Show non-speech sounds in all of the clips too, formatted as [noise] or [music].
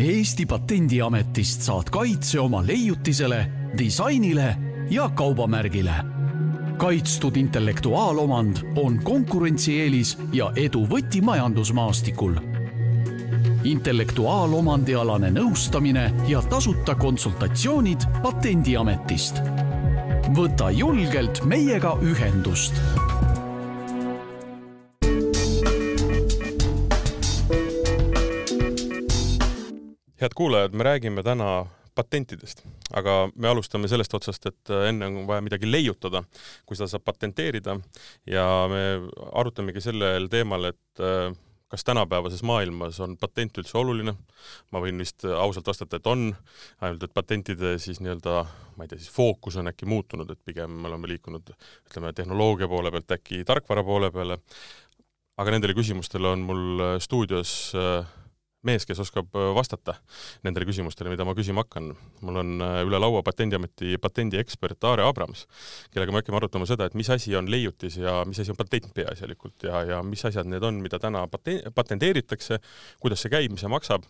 Eesti Patendiametist saad kaitse oma leiutisele, disainile ja kaubamärgile. kaitstud intellektuaalomand on konkurentsieelis ja edu võti majandusmaastikul. intellektuaalomandialane nõustamine ja tasuta konsultatsioonid Patendiametist. võta julgelt meiega ühendust head kuulajad, me räägime täna patentidest, aga me alustame sellest otsast, et äh, enne on vaja midagi leiutada, kui seda saab patenteerida. Ja me arutamegi sellel teemal, et äh, kas tänapäevases maailmas on patent üldse oluline? ma võin vist ausalt vastata, et on, ainult et patentide siis nii-öelda, ma ei tea, siis fookus on äkki muutunud, et pigem me oleme liikunud ütleme, tehnoloogia poole pealt äkki tarkvara poole peale, aga nendele küsimustele on mul stuudios äh, mees, kes oskab äh, vastata nendele küsimustele, mida ma küsima hakkan. mul on äh, üle laua Patendiameti patendiekspert Aare Abrams, kellega me hakkame arutama seda, et mis asi on leiutis ja mis asi on patent peaasjalikult ja, ja mis asjad need on, mida täna paten-, patenteeritakse, kuidas see käib, mis see maksab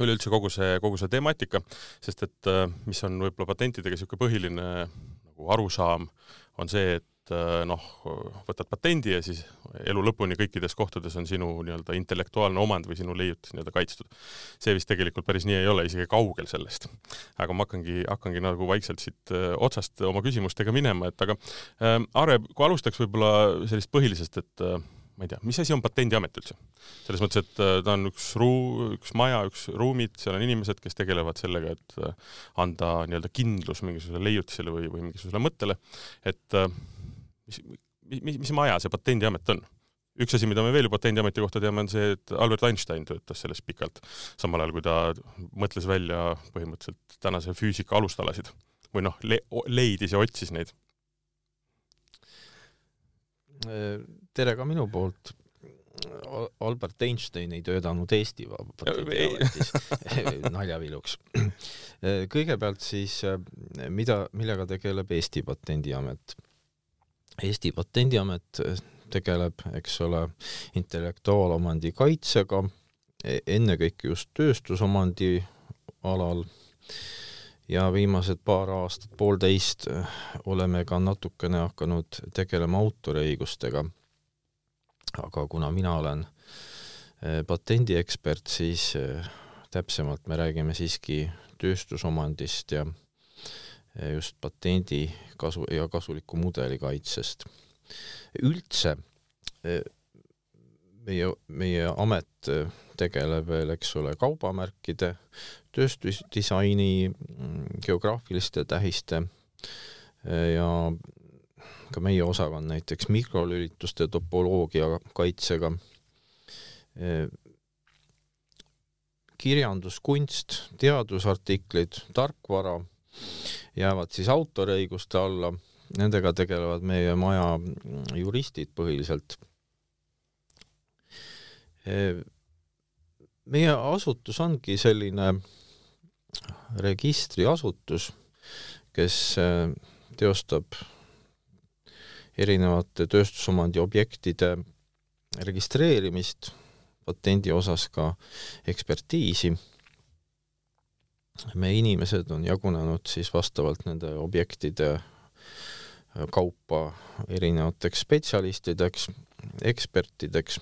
üleüldse kogu see, kogu see temaatika, sest et äh, mis on võib-olla patentidega niisugune põhiline nagu arusaam, on see, et äh, noh, võtad patendi ja siis elu lõpuni kõikides kohtades on sinu nii-öelda intellektuaalne omand või sinu leiutis nii-öelda kaitstud. see vist tegelikult päris nii ei ole, isegi kaugel sellest. aga ma hakkangi, hakkangi nagu vaikselt siit äh, otsast oma küsimustega minema, et aga äh, Aare, kui alustaks võib-olla sellist põhilisest, et äh, ma ei tea, mis asi on Patendiamet üldse? selles mõttes, et äh, ta on üks ruu-, üks maja, üks ruumid, seal on inimesed, kes tegelevad sellega, et anda nii-öelda kindlus mingisugusele leiutisele või, või mingisugusele mõttele, et mis, mis, mis maja see Patendiamet on? üks asi, mida me veel Patendiameti kohta teame, on see, et Albert Einstein töötas selles pikalt, samal ajal kui ta mõtles välja põhimõtteliselt tänase füüsika alustalasid või noh le, leidis ja otsis neid. Tere ka minu poolt. Albert Einstein ei töötanud Eesti Patendiametis [laughs] naljaviluks. kõigepealt siis, mida, millega tegeleb Eesti Patendiamet Eesti Patendiamet tegeleb, eks ole, intellektuaalomandi kaitsega, e-, ennekõike just tööstusomandi alal ja viimased paar aastat, poolteist eh, oleme ka natukene hakanud tegelema autoriõigustega. aga kuna mina olen eh, patendiekspert, siis täpsemalt me räägime siiski tööstusomandist ja just patendi kasu ja kasuliku mudeli kaitsest. üldse meie, meie amet tegeleb veel, eks ole, kaubamärkide, tööstusdisaini, mm, geograafiliste tähiste e, ja ka meie osakond näiteks mikrolülituste topoloogia kaitsega, e, kirjanduskunst, teadusartiklid, tarkvara jäävad siis autoriõiguste alla, nendega tegelevad meie maja juristid põhiliselt. meie asutus ongi selline registriasutus, kes teostab erinevate tööstusomandi objektide registreerimist, patendi osas ka ekspertiisi meie inimesed on jagunenud siis vastavalt nende objektide äh, kaupa erinevateks spetsialistideks, ekspertideks.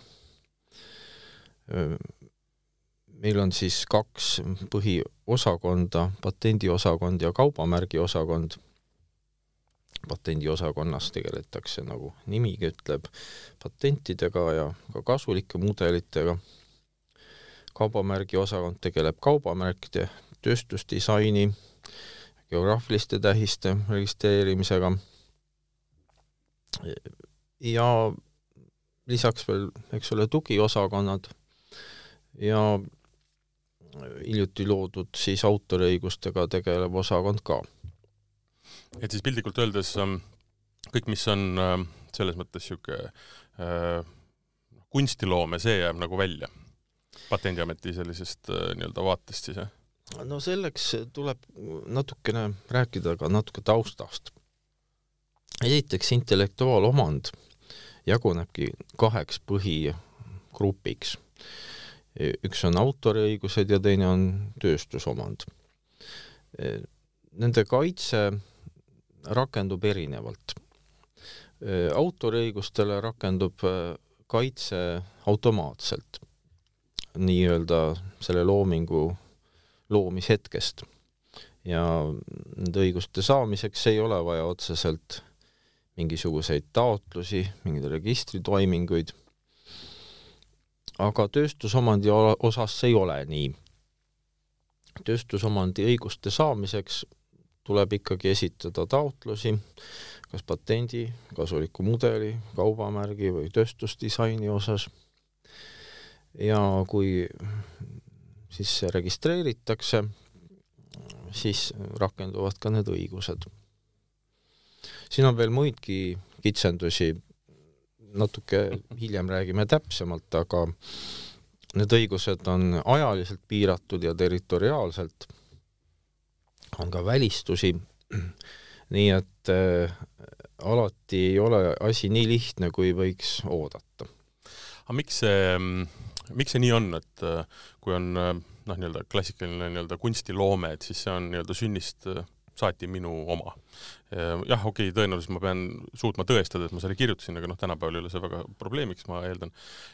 Meil on siis kaks põhiosakonda, patendiosakond ja kaubamärgiosakond. patendiosakonnas tegeletakse, nagu nimigi ütleb, patentidega ja ka kasulike mudelitega. kaubamärgi osakond tegeleb kaubamärkide tööstusdisaini, geograafiliste tähiste registreerimisega ja lisaks veel, eks ole, tugiosakonnad ja hiljuti loodud siis autoriõigustega tegelev osakond ka. et siis piltlikult öeldes ähm, kõik, mis on ähm, selles mõttes niisugune äh, kunstiloome, see jääb nagu välja Patendiameti sellisest äh, nii-öelda vaatest siis, jah? no selleks tuleb natukene rääkida ka natuke taustast. esiteks, intellektuaalomand jagunebki kaheks põhigrupiks. Üks on autoriõigused ja teine on tööstusomand. Nende kaitse rakendub erinevalt. autoriõigustele rakendub kaitse automaatselt, nii-öelda selle loomingu loomishetkest. ja nende õiguste saamiseks ei ole vaja otseselt mingisuguseid taotlusi, mingeid registritoiminguid, aga tööstusomandi osas see ei ole nii. tööstusomandi õiguste saamiseks tuleb ikkagi esitada taotlusi, kas patendi, kasuliku mudeli, kaubamärgi või tööstusdisaini osas. ja kui siis see registreeritakse, siis rakenduvad ka need õigused siin on veel muidki kitsendusi, natuke hiljem räägime täpsemalt, aga need õigused on ajaliselt piiratud ja territoriaalselt, on ka välistusi, nii et äh, alati ei ole asi nii lihtne, kui võiks oodata. aga miks see, miks see nii on, et äh, kui on äh, noh, nii-öelda klassikaline nii-öelda kunstiloome, et siis see on nii-öelda sünnist äh, saati minu oma. Jah, okei okay,, tõenäoliselt ma pean suutma tõestada, et ma selle kirjutasin, aga noh, tänapäeval ei ole see väga probleemiks, ma eeldan.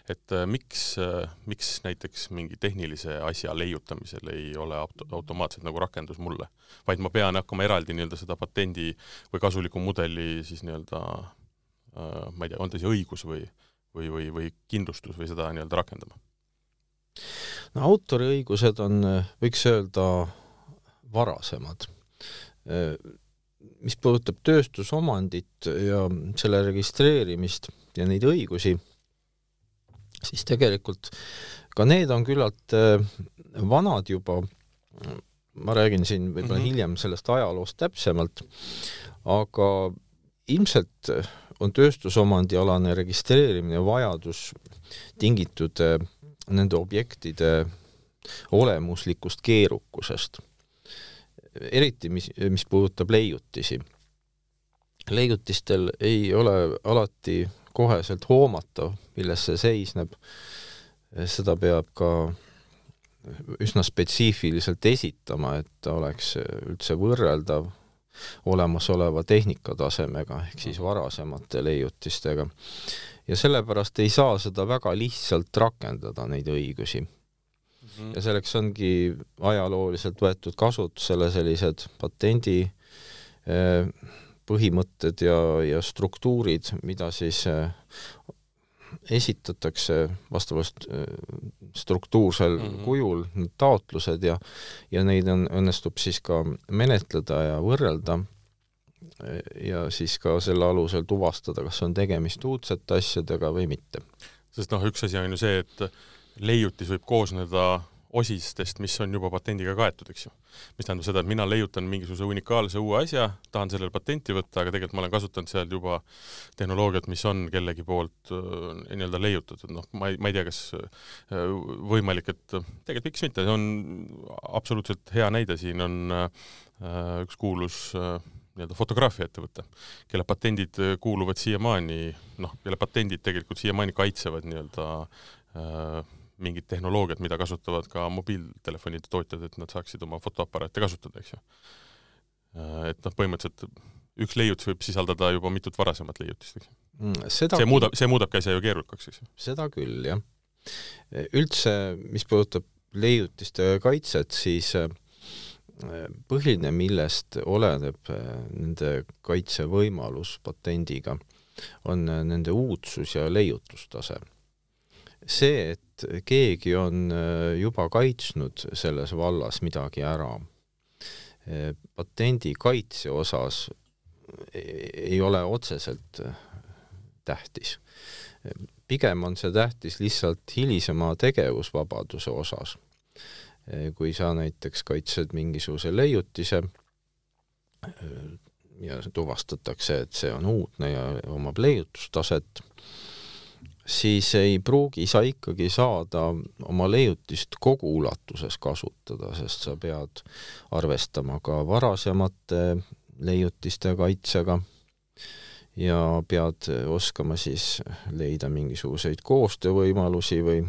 et äh, miks äh,, miks näiteks mingi tehnilise asja leiutamisel ei ole auto, automaatselt nagu rakendus mulle, vaid ma pean hakkama eraldi nii-öelda seda patendi või kasuliku mudeli siis nii-öelda äh, ma ei tea, on ta siis õigus või, või, või, või kindlustus või seda nii-öelda rakendama? no autoriõigused on, võiks öelda, varasemad mis puudutab tööstusomandit ja selle registreerimist ja neid õigusi, siis tegelikult ka need on küllalt äh, vanad juba, ma räägin siin võib-olla mm -hmm. hiljem sellest ajaloost täpsemalt, aga ilmselt on tööstusomandialane registreerimine vajadus tingitud äh, nende objektide olemuslikust keerukusest eriti mis, mis puudutab leiutisi. leiutistel ei ole alati koheselt hoomatav, milles see seisneb. seda peab ka üsna spetsiifiliselt esitama, et ta oleks üldse võrreldav olemasoleva tehnika tasemega ehk siis varasemate leiutistega. ja sellepärast ei saa seda väga lihtsalt rakendada, neid õigusi mm. ja selleks ongi ajalooliselt võetud kasutusele sellised patendi eh, põhimõtted ja, ja struktuurid, mida siis eh, esitatakse vastavalt eh, struktuursel mm -hmm. kujul, need taotlused ja ja neid on, õnnestub siis ka menetleda ja võrrelda ja siis ka selle alusel tuvastada, kas on tegemist uudsete asjadega või mitte. sest noh, üks asi on ju see, et leiutis võib koosneda osistest, mis on juba patendiga kaetud, eks ju. mis tähendab seda, et mina leiutan mingisuguse unikaalse uue asja, tahan sellele patenti võtta, aga tegelikult ma olen kasutanud seal juba tehnoloogiat, mis on kellegi poolt äh, nii-öelda leiutatud, noh, ma ei, ma ei tea, kas äh, võimalik, et tegelikult miks mitte, see on absoluutselt hea näide, siin on äh, üks kuulus nii-öelda fotograafiaettevõte, kelle patendid kuuluvad siiamaani, noh, kelle patendid tegelikult siiamaani kaitsevad nii-öelda äh, mingid tehnoloogiad, mida kasutavad ka mobiiltelefonide tootjad, et nad saaksid oma fotoaparaate kasutada, eks ju. Äh, et noh, põhimõtteliselt üks leiutis võib sisaldada juba mitut varasemat leiutist, eks. Mm, see muudab, see muudabki asja ju keerukaks, eks ju. seda küll, jah. üldse, mis puudutab leiutiste kaitset, siis äh, põhiline, millest oleneb äh, nende kaitsevõimalus patendiga, on nende uudsus ja leiutustase see, et keegi on äh, juba kaitsnud selles vallas midagi ära, äh, patendi kaitse osas ei ole otseselt äh, tähtis. pigem on see tähtis lihtsalt hilisema tegevusvabaduse osas. kui sa näiteks kaitsed mingisuguse leiutise ja tuvastatakse, et see on uudne ja omab leiutustaset, siis ei pruugi sa ikkagi saada oma leiutist kogu ulatuses kasutada, sest sa pead arvestama ka varasemate leiutiste kaitsega ja pead oskama siis leida mingisuguseid koostöövõimalusi või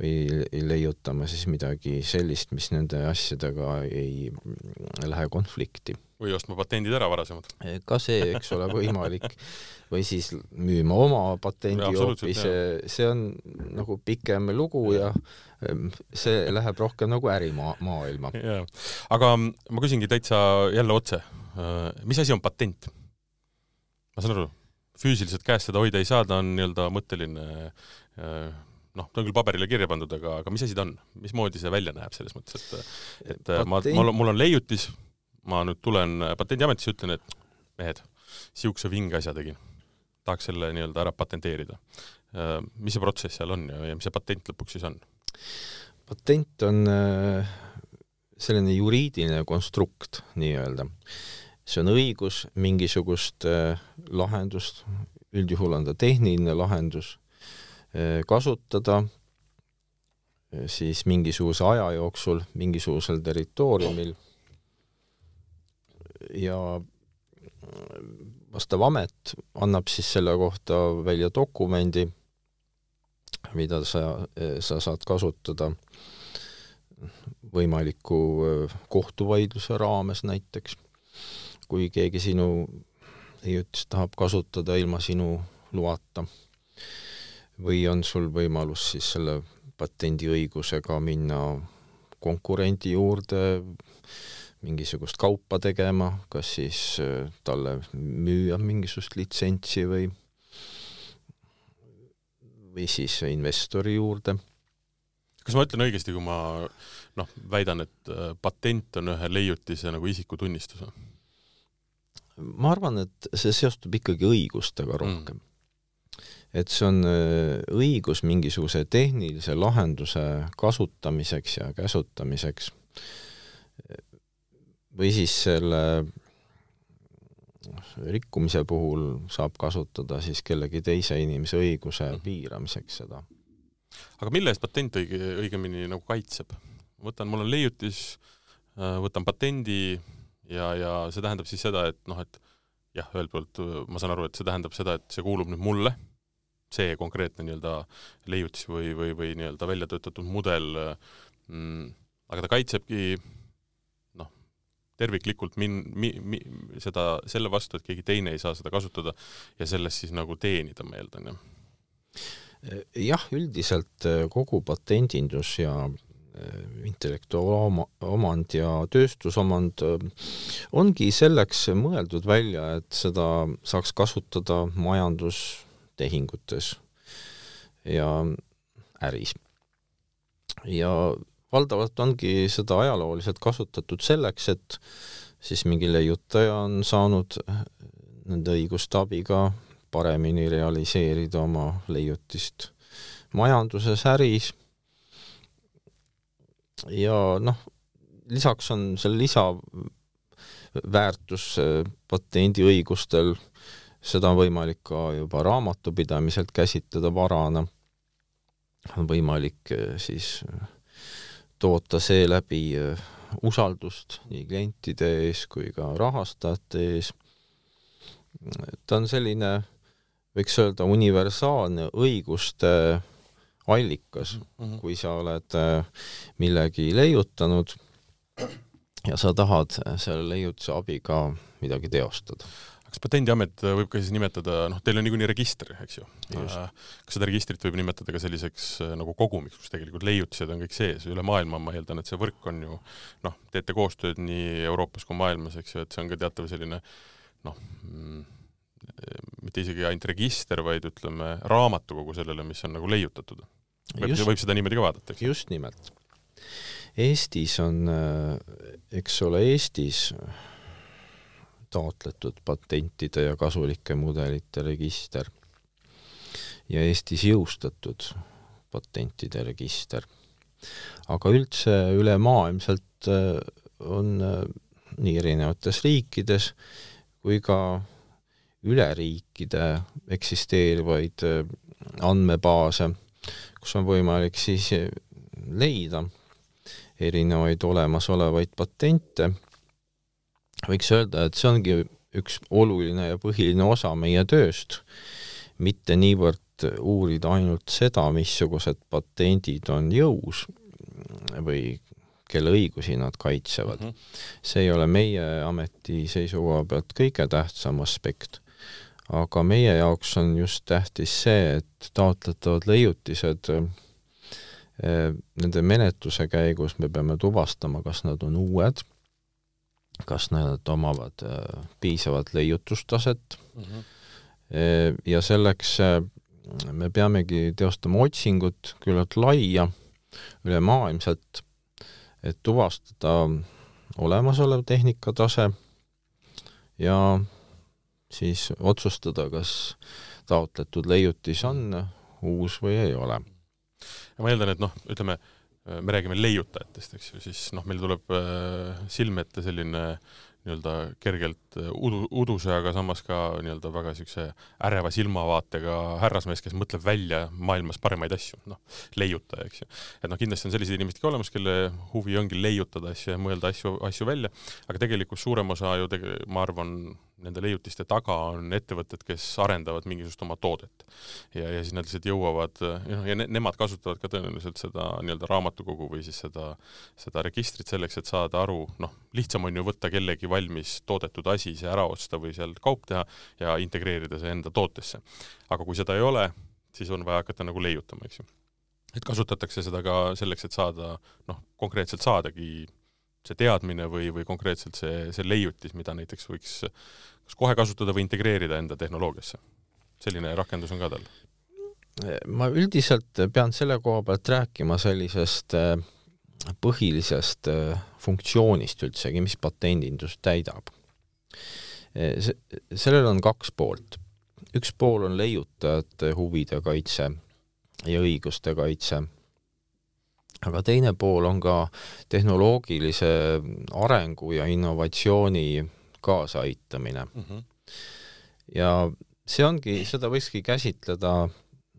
või leiutama siis midagi sellist, mis nende asjadega ei lähe konflikti. Või ostma patendid ära varasemad. ka see, eks ole, võimalik. [laughs] või siis müüma oma patendi hoopis, see on nagu pikem lugu ja ehm, see läheb rohkem nagu ärimaailma. aga ma küsingi täitsa jälle otse, äh, mis asi on patent? ma saan aru, füüsiliselt käest seda hoida ei saa, ta on nii-öelda mõtteline äh, noh, ta on küll paberile kirja pandud, aga, aga mis asi ta on, mismoodi see välja näeb selles mõttes, et et Patent... ma, mul on leiutis, ma nüüd tulen Patendiametisse, ütlen, et mehed, siukse vinge asja tegin. tahaks selle nii-öelda ära patenteerida. mis see protsess seal on ja, ja mis see patent lõpuks siis on? patent on äh, selline juriidiline konstrukt nii-öelda. see on õigus mingisugust äh, lahendust, üldjuhul on ta tehniline lahendus kasutada siis mingisuguse aja jooksul mingisugusel territooriumil ja vastav amet annab siis selle kohta välja dokumendi, mida sa, sa saad kasutada võimaliku kohtuvaidluse raames näiteks, kui keegi sinu leiutist tahab kasutada ilma sinu loata või on sul võimalus siis selle patendiõigusega minna konkurendi juurde mingisugust kaupa tegema, kas siis äh, talle müüa mingisugust litsentsi või või siis investori juurde. kas ma ütlen õigesti, kui ma noh, väidan, et äh, patent on ühe leiutise nagu isikutunnistus? ma arvan, et see seostub ikkagi õigustega rohkem mm et see on äh, õigus mingisuguse tehnilise lahenduse kasutamiseks ja käsutamiseks või siis selle rikkumise puhul saab kasutada siis kellegi teise inimese õiguse mhm. piiramiseks seda. aga mille eest patent õige, õigemini nagu kaitseb? võtan, mul on leiutis, äh, võtan patendi ja, ja see tähendab siis seda, et noh, et jah, ühelt poolt ma saan aru, et see tähendab seda, et see kuulub nüüd mulle see konkreetne nii-öelda leiutis või, või, või nii-öelda välja töötatud mudel mm,, aga ta kaitsebki terviklikult min-, mi-, mi-, seda, selle vastu, et keegi teine ei saa seda kasutada ja sellest siis nagu teenida, ma eeldan, jah? jah, üldiselt äh, kogu patendindus ja äh, intellektuaalomand ja tööstusomand ongi selleks mõeldud välja, et seda saaks kasutada majandus, tehingutes ja äris. ja valdavalt ongi seda ajalooliselt kasutatud selleks, et siis mingi leiutaja on saanud nende õiguste abiga paremini realiseerida oma leiutist majanduses, äris. Ja noh, lisaks on seal lisaväärtus patendiõigustel seda on võimalik ka juba raamatupidamiselt käsitleda varana, on võimalik eh, siis eh, toota seeläbi eh, usaldust nii klientide ees kui ka rahastajate ees. ta on selline, võiks öelda, universaalne õiguste allikas mm, -hmm. kui sa oled millegi leiutanud ja sa tahad selle leiutuse abiga midagi teostada kas Patendiamet võib ka siis nimetada, noh, teil on niikuinii register, eks ju. kas seda registrit võib nimetada ka selliseks äh, nagu kogumiks, kus tegelikult leiutised on kõik sees, üle maailma ma eeldan, et see võrk on ju noh, teete koostööd nii Euroopas kui maailmas, eks ju, et see on ka teatav selline noh mm,, mitte isegi ainult register, vaid ütleme, raamatukogu sellele, mis on nagu leiutatud. võib, võib seda niimoodi ka vaadata, eks? just nimelt. Eestis on, äh, eks ole, Eestis taotletud patentide ja kasulike mudelite register ja Eestis jõustatud patentide register. aga üldse ülemaailmselt äh, on äh, nii erinevates riikides kui ka üleriikide eksisteerivaid äh, andmebaase, kus on võimalik siis leida erinevaid olemasolevaid patente võiks öelda, et see ongi üks oluline ja põhiline osa meie tööst, mitte niivõrd uurida ainult seda, missugused patendid on jõus või kelle õigusi nad kaitsevad mm. -hmm. see ei ole meie ameti seisukoha pealt kõige tähtsam aspekt. aga meie jaoks on just tähtis see, et taotletavad leiutised eh, nende menetluse käigus me peame tuvastama, kas nad on uued, kas nad omavad eh, piisavat leiutustaset mm, -hmm. ja selleks me peamegi teostama otsingut küllalt laia, ülemaailmselt et tuvastada olemasolev tehnikatase ja siis otsustada, kas taotletud leiutis on uus või ei ole. ma eeldan, et noh, ütleme, me räägime leiutajatest, eks ju, siis noh, meil tuleb äh, silme ette selline äh, nii-öelda kergelt äh, udu, uduse, aga samas ka nii-öelda väga niisuguse äreva silmavaatega härrasmees, kes mõtleb välja maailmas parimaid asju, noh, leiutaja, eks ju. et noh, kindlasti on selliseid inimesi ka olemas, kelle huvi ongi leiutada asju ja mõelda asju, asju välja, aga tegelikult suurem osa ju tege-, ma arvan, nende leiutiste taga on ettevõtted, kes arendavad mingisugust oma toodet. ja, ja siis nad lihtsalt jõuavad, noh, ja ne, nemad kasutavad ka tõenäoliselt seda nii-öelda raamatukogu või siis seda, seda registrit selleks, et saada aru, noh, lihtsam on ju võtta kellegi valmis toodetud asi, see ära osta või seal kaup teha ja integreerida see enda tootesse. aga kui seda ei ole, siis on vaja hakata nagu leiutama, eks ju. et kasutatakse seda ka selleks, et saada, noh, konkreetselt saadagi see teadmine või, või konkreetselt see, see leiutis, mida näiteks võiks kas kohe kasutada või integreerida enda tehnoloogiasse. selline rakendus on ka tal? ma üldiselt pean selle koha pealt rääkima sellisest äh, põhilisest äh, funktsioonist üldsegi, mis patendindus täidab. Äh, sellel on kaks poolt. üks pool on leiutajate huvide kaitse ja õiguste kaitse, aga teine pool on ka tehnoloogilise arengu ja innovatsiooni kaasaaitamine mm. -hmm. ja see ongi, seda võikski käsitleda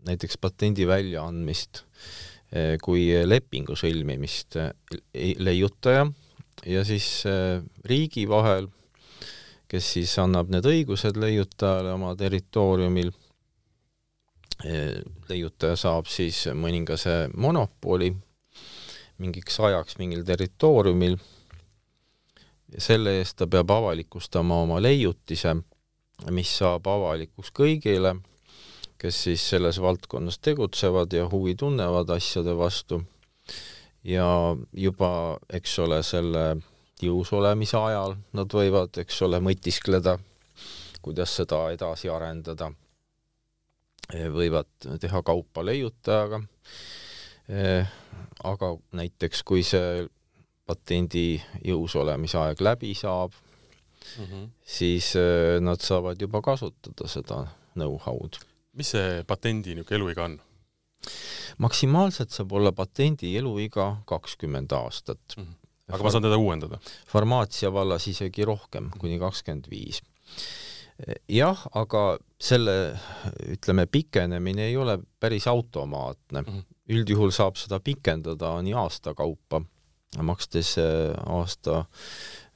näiteks patendi väljaandmist kui lepingu sõlmimist leiutaja ja siis riigi vahel, kes siis annab need õigused leiutajale oma territooriumil. leiutaja saab siis mõningase monopoli mingiks ajaks mingil territooriumil. selle eest ta peab avalikustama oma leiutise, mis saab avalikuks kõigile kes siis selles valdkonnas tegutsevad ja huvi tunnevad asjade vastu ja juba, eks ole, selle jõus olemise ajal nad võivad, eks ole, mõtiskleda, kuidas seda edasi arendada. võivad teha kaupa leiutajaga. aga näiteks kui see patendi jõus olemise aeg läbi saab mm, -hmm. siis nad saavad juba kasutada seda know-how'd mis see patendi niisugune eluiga on? maksimaalselt saab olla patendi eluiga kakskümmend aastat mm. -hmm. Aga ma saan teda uuendada? farmaatsia vallas isegi rohkem, kuni kakskümmend viis. jah, aga selle, ütleme, pikenemine ei ole päris automaatne. -hmm. üldjuhul saab seda pikendada nii aasta kaupa, makstes äh, aasta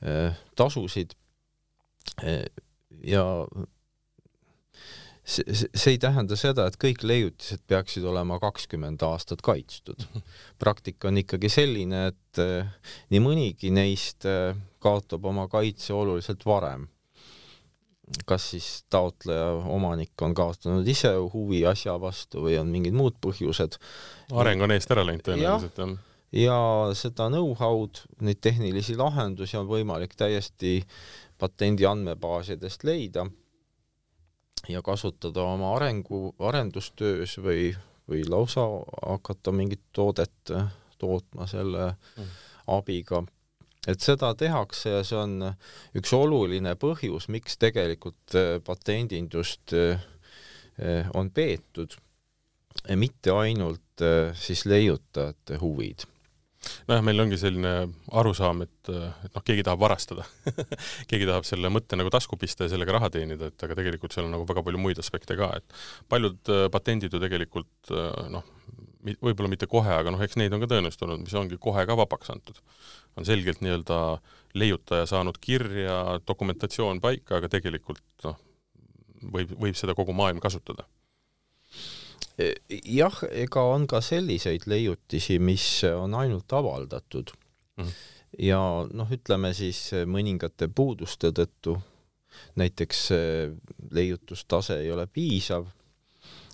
äh, tasusid äh, ja see, see ei tähenda seda, et kõik leiutised peaksid olema kakskümmend aastat kaitstud. [laughs] praktika on ikkagi selline, et eh, nii mõnigi neist eh, kaotab oma kaitse oluliselt varem. kas siis taotleja, omanik on kaotanud ise huvi asja vastu või on mingid muud põhjused. areng on eest ära läinud tõenäoliselt, jah ja seda know-how'd, neid tehnilisi lahendusi on võimalik täiesti patendi andmebaasidest leida ja kasutada oma arengu, arendustöös või, või lausa hakata mingit toodet äh, tootma selle mm. abiga. et seda tehakse ja see on üks oluline põhjus, miks tegelikult äh, patendindust äh, on peetud, mitte ainult siis leiutajate huvid nojah, meil ongi selline arusaam, et, et noh, keegi tahab varastada [laughs] keegi tahab selle mõtte nagu tasku pista ja sellega raha teenida, et aga tegelikult seal on nagu väga palju muid aspekte ka, et paljud äh, patendid ju tegelikult äh, noh, võib-olla mitte kohe, aga noh, eks neid on ka tõenäoliselt olnud, mis ongi kohe ka vabaks antud. on selgelt nii-öelda leiutaja saanud kirja, dokumentatsioon paika, aga tegelikult noh, võib, võib seda kogu maailm kasutada jah, ega on ka selliseid leiutisi, mis on ainult avaldatud. Mm. ja noh, ütleme siis mõningate puuduste tõttu, näiteks leiutustase ei ole piisav,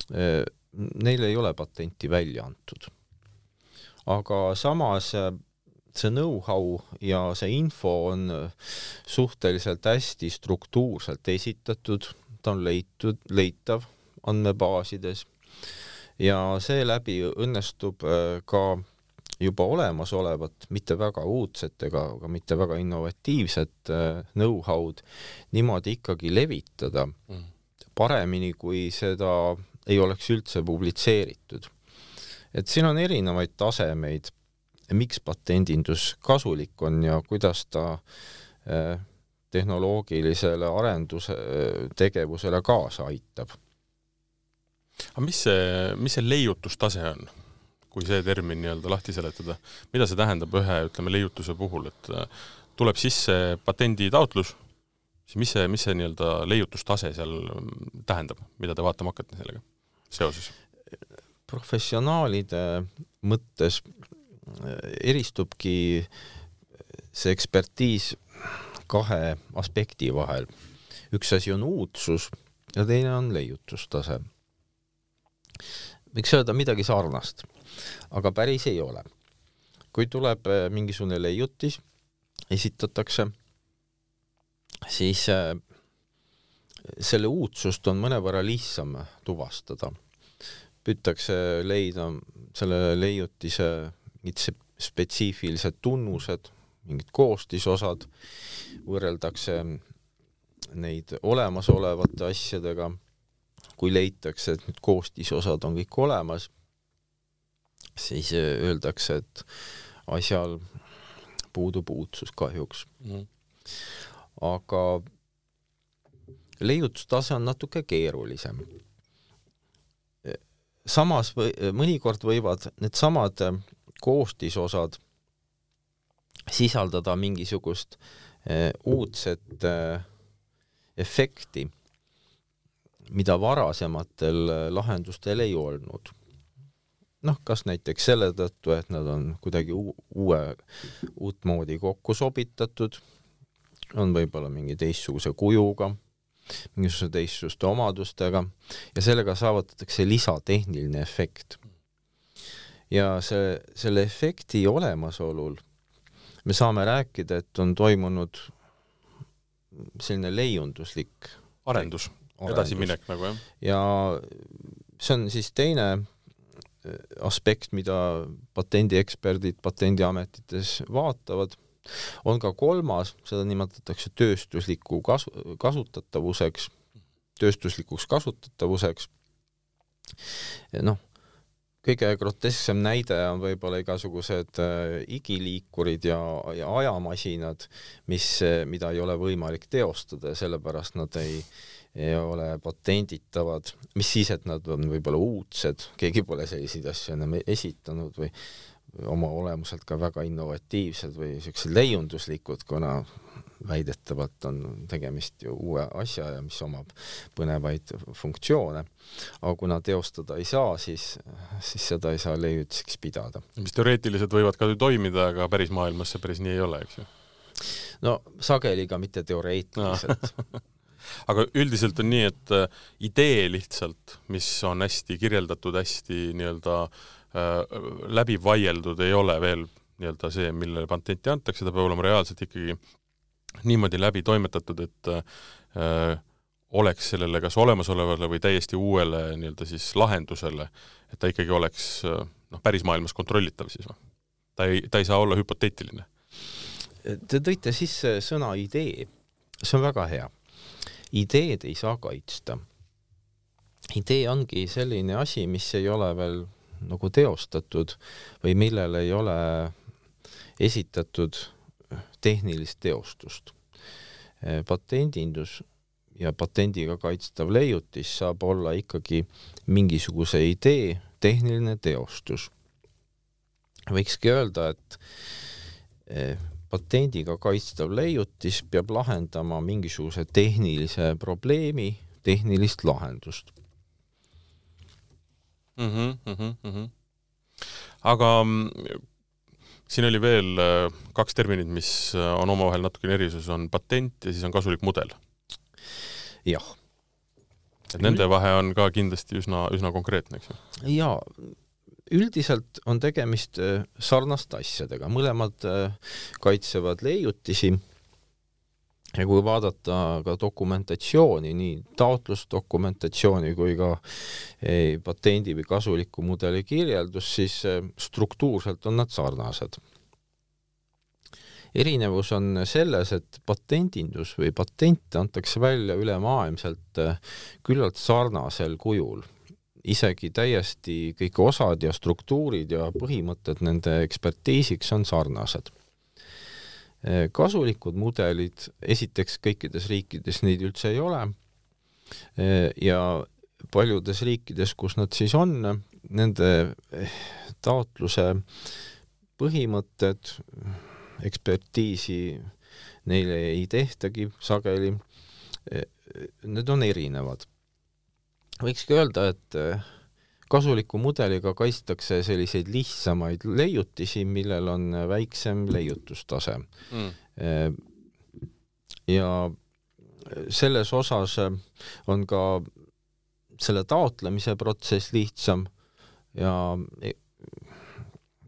neil ei ole patenti välja antud. aga samas see know-how ja see info on suhteliselt hästi struktuurselt esitatud, ta on leitud, leitav andmebaasides ja seeläbi õnnestub äh, ka juba olemasolevat, mitte väga uudset ega ka mitte väga innovatiivset äh, know-how'd niimoodi ikkagi levitada mm. paremini, kui seda ei oleks üldse publitseeritud. et siin on erinevaid tasemeid, miks patendindus kasulik on ja kuidas ta äh, tehnoloogilisele arenduse tegevusele kaasa aitab aga mis see, mis see leiutustase on? kui see termin nii-öelda lahti seletada, mida see tähendab ühe, ütleme, leiutuse puhul, et äh, tuleb sisse patenditaotlus, siis mis see, mis see nii-öelda leiutustase seal mm, tähendab, mida te vaatama hakkate sellega seoses? professionaalide mõttes äh, eristubki see ekspertiis kahe aspekti vahel. üks asi on uudsus ja teine on leiutustase võiks öelda midagi sarnast, aga päris ei ole. kui tuleb äh, mingisugune leiutis, esitatakse, siis äh, selle uudsust on mõnevõrra lihtsam tuvastada. püütakse leida selle leiutise mingid spetsiifilised tunnused, mingid koostisosad, võrreldakse neid olemasolevate asjadega kui leitakse, et need koostisosad on kõik olemas, siis äh, öeldakse, et asjal puudub uudsus kahjuks. Mm.. aga leiutustase on natuke keerulisem. samas või mõnikord võivad needsamad koostisosad sisaldada mingisugust äh, uudset äh, efekti mida varasematel äh, lahendustel ei olnud. noh, kas näiteks selle tõttu, et nad on kuidagi uue, uutmoodi kokku sobitatud, on võib-olla mingi teistsuguse kujuga, mingisuguse teistsuguste omadustega ja sellega saavutatakse lisatehniline efekt. ja see, selle efekti olemasolul me saame rääkida, et on toimunud selline leiunduslik arendus edasiminek nagu jah. ja see on siis teine äh, aspekt, mida patendieksperdid patendiametites vaatavad, on ka kolmas, seda nimetatakse tööstusliku kasu, kasutatavuseks, tööstuslikuks kasutatavuseks. noh, kõige grotesksem näide on võib-olla igasugused äh, igiliikurid ja, ja ajamasinad, mis, mida ei ole võimalik teostada ja sellepärast nad ei äh, ei ole patenditavad, mis siis, et nad on võib-olla uudsed, keegi pole selliseid asju enam esitanud või oma olemuselt ka väga innovatiivsed või niisugused leiunduslikud, kuna väidetavalt on tegemist ju uue asja ja mis omab põnevaid funktsioone. aga kuna teostada ei saa, siis, siis seda ei saa leiutiseks pidada. mis teoreetiliselt võivad ka ju toimida, aga päris maailmas see päris nii ei ole, eks ju? no sageli ka mitte teoreetiliselt [laughs] aga üldiselt on nii, et äh, idee lihtsalt, mis on hästi kirjeldatud, hästi nii-öelda äh, läbi vaieldud, ei ole veel nii-öelda see, millele patenti antakse, ta peab olema reaalselt ikkagi niimoodi läbi toimetatud, et äh, oleks sellele kas olemasolevale või täiesti uuele nii-öelda siis lahendusele, et ta ikkagi oleks äh, noh, päris maailmas kontrollitav siis või? ta ei, ta ei saa olla hüpoteetiline. Te tõite sisse sõna idee, see on väga hea ideed ei saa kaitsta. idee ongi selline asi, mis ei ole veel nagu teostatud või millel ei ole esitatud tehnilist teostust. patendindus ja patendiga kaitstav leiutis saab olla ikkagi mingisuguse idee tehniline teostus. võikski öelda, et patendiga kaitstav leiutis peab lahendama mingisuguse tehnilise probleemi, tehnilist lahendust mm. -hmm, mm -hmm. aga siin oli veel äh, kaks terminit, mis äh, on omavahel natukene erisus, on patent ja siis on kasulik mudel. jah. et nende vahe on ka kindlasti üsna, üsna konkreetne, eks ju? jaa, üldiselt on tegemist äh, sarnaste asjadega, mõlemad kaitsevad leiutisi. Ja kui vaadata ka dokumentatsiooni, nii taotlusdokumentatsiooni kui ka patendi või kasuliku mudeli kirjeldus, siis eh, struktuurselt on nad sarnased. erinevus on selles, et patendindus või patente antakse välja ülemaailmselt küllalt sarnasel kujul isegi täiesti kõik osad ja struktuurid ja põhimõtted nende ekspertiisiks on sarnased Eh, kasulikud mudelid, esiteks kõikides riikides neid üldse ei ole eh, ja paljudes riikides, kus nad siis on, nende eh, taotluse põhimõtted, ekspertiisi neile ei tehtagi sageli, need on erinevad. Võikski öelda, et kasuliku mudeliga kaitstakse selliseid lihtsamaid leiutisi, millel on väiksem leiutustase mm.. ja selles osas on ka selle taotlemise protsess lihtsam ja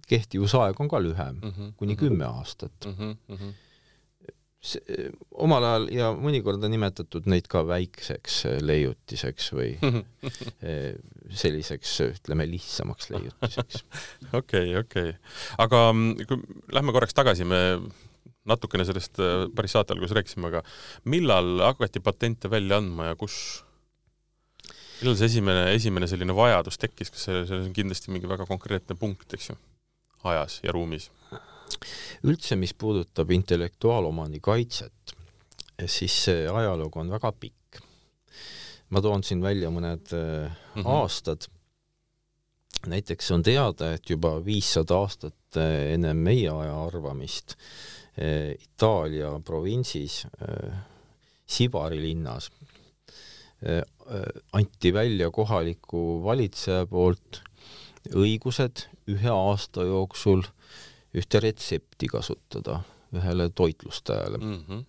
kehtivusaeg on ka lühem mm, -hmm, kuni mhm. kümme mm -hmm. aastat mm. -hmm omal ajal ja mõnikord on nimetatud neid ka väikseks äh, leiutiseks või äh, [laughs] selliseks, ütleme, lihtsamaks leiutiseks. [laughs] okei, okei. aga mm, kui lähme korraks tagasi, me natukene sellest päris saate alguses rääkisime, aga millal hakati patente välja andma ja kus? millal see esimene, esimene selline vajadus tekkis, kas see, see on kindlasti mingi väga konkreetne punkt, eks ju, ajas ja ruumis? Üldse, mis puudutab intellektuaalomandi kaitset, siis see ajalugu on väga pikk. ma toon siin välja mõned mm -hmm. aastad. näiteks on teada, et juba viissada aastat äh, enne meie aja arvamist äh, Itaalia provintsis Sibari linnas anti välja kohaliku valitseja poolt õigused ühe aasta jooksul äh, ühte retsepti kasutada ühele toitlustajale mm. -hmm.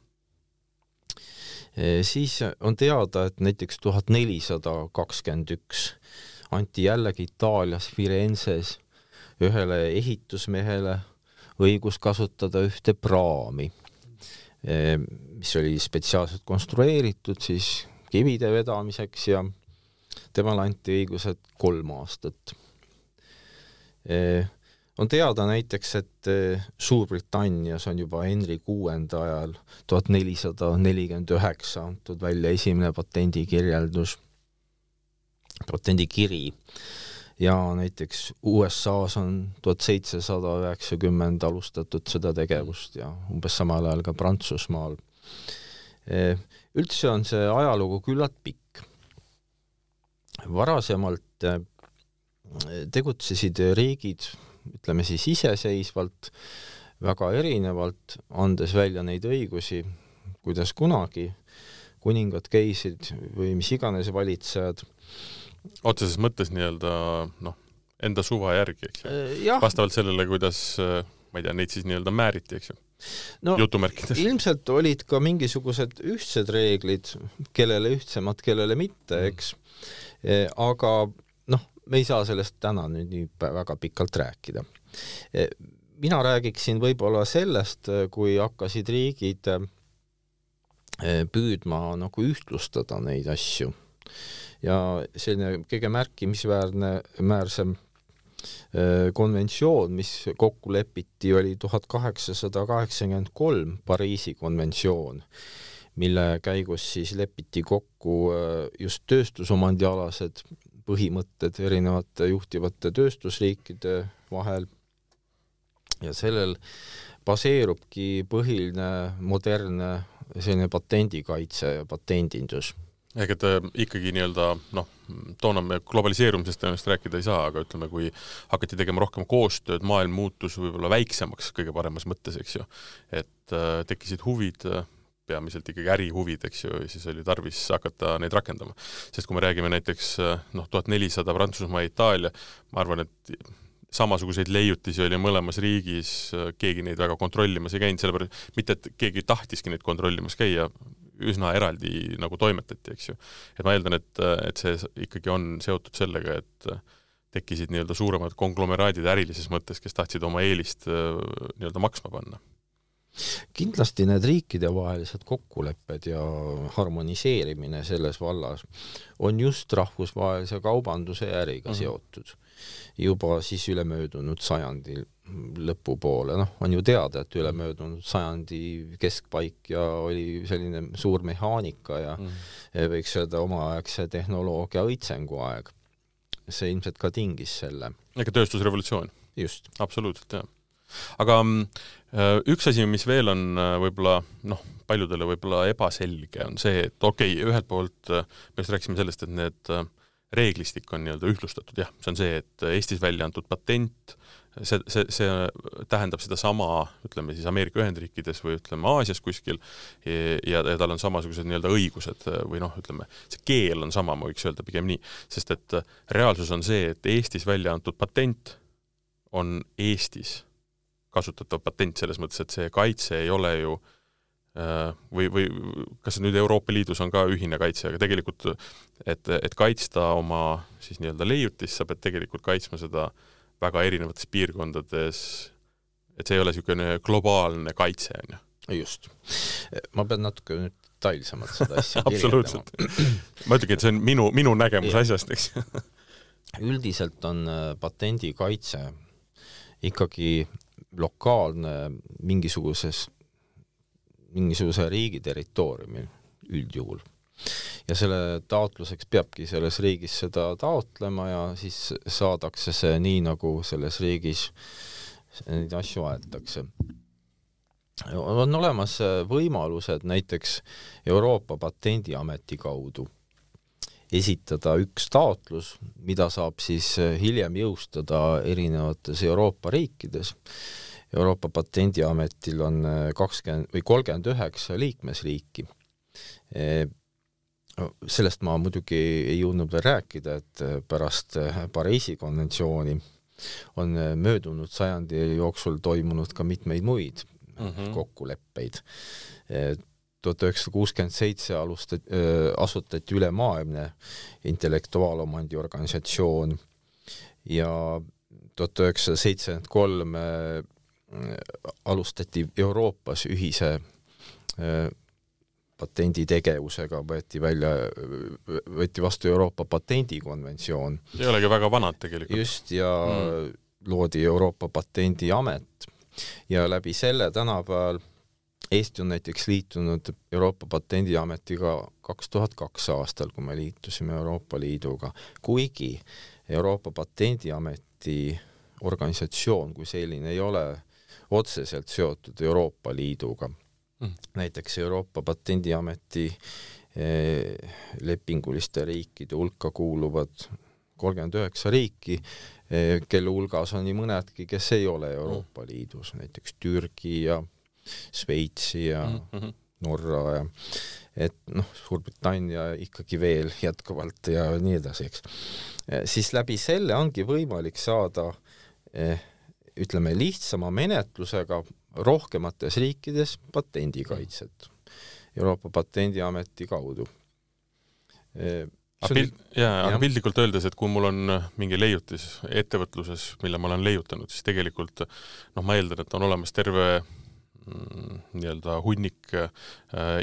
siis on teada, et näiteks tuhat nelisada kakskümmend üks anti jällegi Itaalias Firenzes ühele ehitusmehele õigus kasutada ühte praami, e, mis oli spetsiaalselt konstrueeritud siis kivide vedamiseks ja temale anti õigused kolm aastat e, on teada näiteks, et eh, Suurbritannias on juba Henry kuuenda ajal tuhat nelisada nelikümmend üheksa antud välja esimene patendikirjeldus, patendikiri ja näiteks USA-s on tuhat seitsesada üheksakümmend alustatud seda tegevust ja umbes samal ajal ka Prantsusmaal. Eh, üldse on see ajalugu küllalt pikk. varasemalt eh, tegutsesid riigid ütleme siis iseseisvalt, väga erinevalt, andes välja neid õigusi, kuidas kunagi, kuningad, keisrid või mis iganes valitsejad. otseses mõttes nii-öelda noh, enda suva järgi, eks ju äh,? vastavalt sellele, kuidas äh, ma ei tea, neid siis nii-öelda määriti, eks ju? no jutumärkides. ilmselt olid ka mingisugused ühtsed reeglid, kellele ühtsemad, kellele mitte, eks, äh, aga me ei saa sellest täna nüüd nii väga pikalt rääkida. E, mina räägiksin võib-olla sellest, kui hakkasid riigid e, püüdma nagu ühtlustada neid asju ja selline kõige märkimisväärne, määrsem e, konventsioon, mis kokku lepiti, oli tuhat kaheksasada kaheksakümmend kolm Pariisi konventsioon, mille käigus siis lepiti kokku just tööstusomandialased põhimõtted erinevate juhtivate tööstusriikide vahel ja sellel baseerubki põhiline modernne selline patendikaitse ja patendindus. ehk et äh, ikkagi nii-öelda noh, toona me globaliseerumisest tõenäoliselt rääkida ei saa, aga ütleme, kui hakati tegema rohkem koostööd, maailm muutus võib-olla väiksemaks kõige paremas mõttes, eks ju, et äh, tekkisid huvid peamiselt ikkagi ärihuvid, eks ju, ja siis oli tarvis hakata neid rakendama. sest kui me räägime näiteks noh, tuhat nelisada Prantsusmaa, Itaalia, ma arvan, et samasuguseid leiutisi oli mõlemas riigis, keegi neid väga kontrollimas ei käinud, sellepärast mitte, et keegi tahtiski neid kontrollimas käia, üsna eraldi nagu toimetati, eks ju. et ma eeldan, et, et see ikkagi on seotud sellega, et tekkisid nii-öelda suuremad konglomeraadid ärilises mõttes, kes tahtsid oma eelist nii-öelda maksma panna kindlasti need riikidevahelised kokkulepped ja harmoniseerimine selles vallas on just rahvusvahelise kaubanduse ja äriga mm -hmm. seotud juba siis ülemöödunud sajandi lõpupoole, noh, on ju teada, et ülemöödunud sajandi keskpaik ja oli selline suur mehaanika ja mm. võiks öelda omaaegse tehnoloogia õitsengu aeg. see ilmselt ka tingis selle. ega tööstusrevolutsioon. just. absoluutselt, jah. aga äh, üks asi, mis veel on äh, võib-olla noh, paljudele võib-olla ebaselge, on see, et okei okay,, ühelt poolt äh, me just rääkisime sellest, et need reeglistik on nii-öelda ühtlustatud, jah, see on see, et Eestis välja antud patent, see, see, see tähendab sedasama, ütleme siis Ameerika Ühendriikides või ütleme Aasias kuskil ja, ja tal on samasugused nii-öelda õigused või noh, ütleme, see keel on sama, ma võiks öelda pigem nii, sest et reaalsus on see, et Eestis välja antud patent on Eestis kasutatav patent selles mõttes, et see kaitse ei ole ju äh, või, või kas nüüd Euroopa Liidus on ka ühine kaitse, aga tegelikult et, et kaitsta oma siis nii-öelda leiutist, sa pead tegelikult kaitsma seda väga erinevates piirkondades, et see ei ole niisugune globaalne kaitse, on ju. just. ma pean natuke nüüd detailsemalt seda asja [laughs] absoluutselt. [clears throat] ma ütlengi, et see on minu, minu nägemus asjast, eks üldiselt on äh, patendikaitse ikkagi lokaalne mingisuguses mingisuguse riigi territooriumil üldjuhul. ja selle taotluseks peabki selles riigis seda taotlema ja siis saadakse see nii, nagu selles riigis neid asju aetakse. on olemas võimalused näiteks Euroopa Patendiameti kaudu esitada üks taotlus, mida saab siis hiljem jõustada erinevates Euroopa riikides Euroopa Patendiametil on äh, kakskümmend või kolmkümmend üheksa liikmesriiki. E, sellest ma muidugi ei jõudnud veel rääkida, et äh, pärast äh, Pariisi konventsiooni on möödunud sajandi jooksul toimunud ka mitmeid muid mm -hmm. kokkuleppeid. Tuhat üheksasada kuuskümmend seitse alustati, asutati ülemaailmne intellektuaalomandi organisatsioon ja tuhat üheksasada seitsekümmend kolm alustati Euroopas ühise äh, patenditegevusega, võeti välja, võeti vastu Euroopa patendikonventsioon. ei olegi väga vanad tegelikult. just, ja mm. loodi Euroopa Patendiamet ja läbi selle tänapäeval Eesti on näiteks liitunud Euroopa Patendiametiga kaks tuhat kaks aastal, kui me liitusime Euroopa Liiduga, kuigi Euroopa Patendiameti organisatsioon kui selline ei ole otseselt seotud Euroopa Liiduga mm.. näiteks Euroopa Patendiameti eh, lepinguliste riikide hulka kuuluvad kolmkümmend üheksa riiki, eh, kelle hulgas on nii mõnedki, kes ei ole Euroopa mm. Liidus, näiteks Türgi ja Šveitsi ja mm -hmm. Norra ja et noh, Suurbritannia ikkagi veel jätkuvalt ja nii edasi, eks. Eh, siis läbi selle ongi võimalik saada eh, ütleme, lihtsama menetlusega rohkemates riikides patendikaitset Euroopa Patendiameti kaudu. aga pild, jaa, aga piltlikult öeldes, et kui mul on mingi leiutis ettevõtluses, mille ma olen leiutanud, siis tegelikult noh, ma eeldan, et on olemas terve nii-öelda hunnik äh,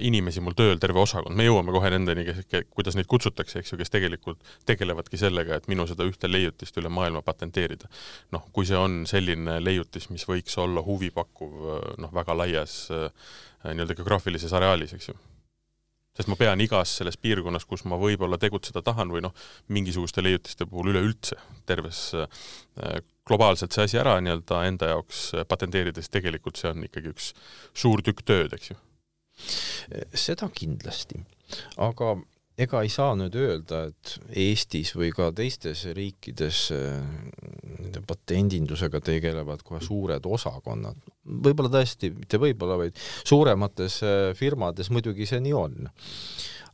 inimesi mul tööl, terve osakond, me jõuame kohe nendeni, kes, kuidas neid kutsutakse, eks ju, kes tegelikult tegelevadki sellega, et minu seda ühte leiutist üle maailma patenteerida. noh, kui see on selline leiutis, mis võiks olla huvipakkuv noh, väga laias äh, nii-öelda geograafilises areaalis, eks ju sest ma pean igas selles piirkonnas, kus ma võib-olla tegutseda tahan või noh, mingisuguste leiutiste puhul üleüldse terves äh, globaalselt see asi ära nii-öelda enda jaoks patenteerida, siis tegelikult see on ikkagi üks suur tükk tööd, eks ju. seda kindlasti, aga ega ei saa nüüd öelda, et Eestis või ka teistes riikides nende patendindusega tegelevad kohe suured osakonnad. võib-olla tõesti, mitte võib-olla, vaid suuremates firmades muidugi see nii on.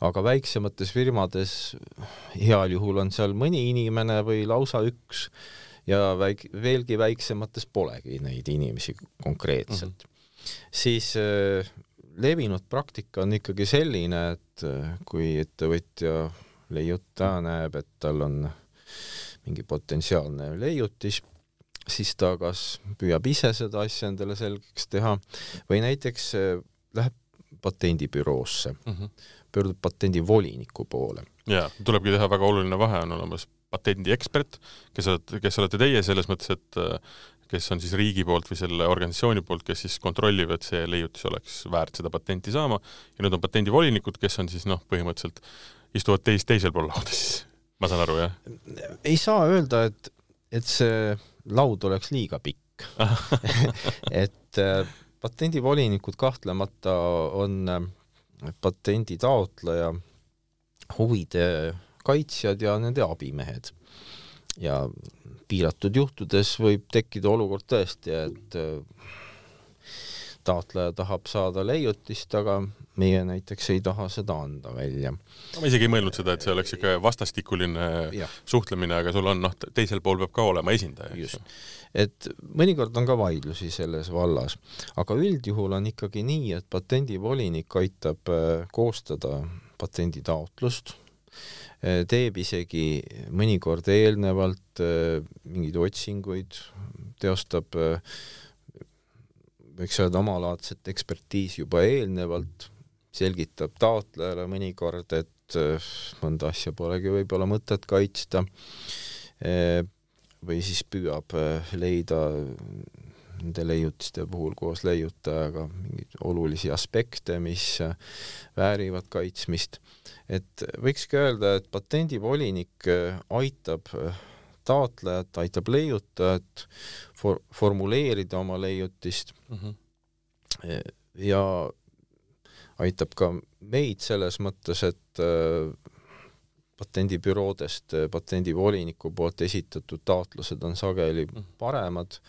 aga väiksemates firmades heal juhul on seal mõni inimene või lausa üks ja väik-, veelgi väiksemates polegi neid inimesi konkreetselt mm. -hmm. siis äh, levinud praktika on ikkagi selline, et äh, kui ettevõtja leiutaja näeb, et tal on mingi potentsiaalne leiutis, siis ta kas püüab ise seda asja endale selgeks teha või näiteks äh, läheb patendibüroosse mm, -hmm. pöördub patendivoliniku poole. jaa, tulebki teha väga oluline vahe, on olemas patendiekspert, kes olete, kes olete teie selles mõttes, et kes on siis riigi poolt või selle organisatsiooni poolt, kes siis kontrollib, et see leiutis oleks väärt seda patenti saama, ja nüüd on patendivolinikud, kes on siis noh, põhimõtteliselt istuvad teis, teisel pool lauda siis, ma saan aru, jah? ei saa öelda, et, et see laud oleks liiga pikk. [laughs] Et äh, patendivolinikud kahtlemata on äh, patendi taotleja huvide kaitsjad ja nende abimehed. ja piiratud juhtudes võib tekkida olukord tõesti, et äh, taotleja tahab saada leiutist, aga meie näiteks ei taha seda anda välja. no ma isegi ei mõelnud seda, et see oleks niisugune vastastikuline ja. suhtlemine, aga sul on noh, teisel pool peab ka olema esindaja. just, et mõnikord on ka vaidlusi selles vallas, aga üldjuhul on ikkagi nii, et patendivolinik aitab äh, koostada patenditaotlust teeb isegi mõnikord eelnevalt äh, mingeid otsinguid, teostab äh, võiks öelda omalaadset ekspertiisi juba eelnevalt, selgitab taotlejale mõnikord, et mõnda asja polegi võib-olla mõtet kaitsta, või siis püüab leida nende leiutiste puhul koos leiutajaga mingeid olulisi aspekte, mis väärivad kaitsmist et võikski öelda, et patendivolinik äh, aitab äh, taotlejat, aitab leiutajat for-, formuleerida oma leiutist mm -hmm. ja aitab ka meid selles mõttes, et patendibüroodest patendivoliniku poolt esitatud taotlused on sageli mhm. paremad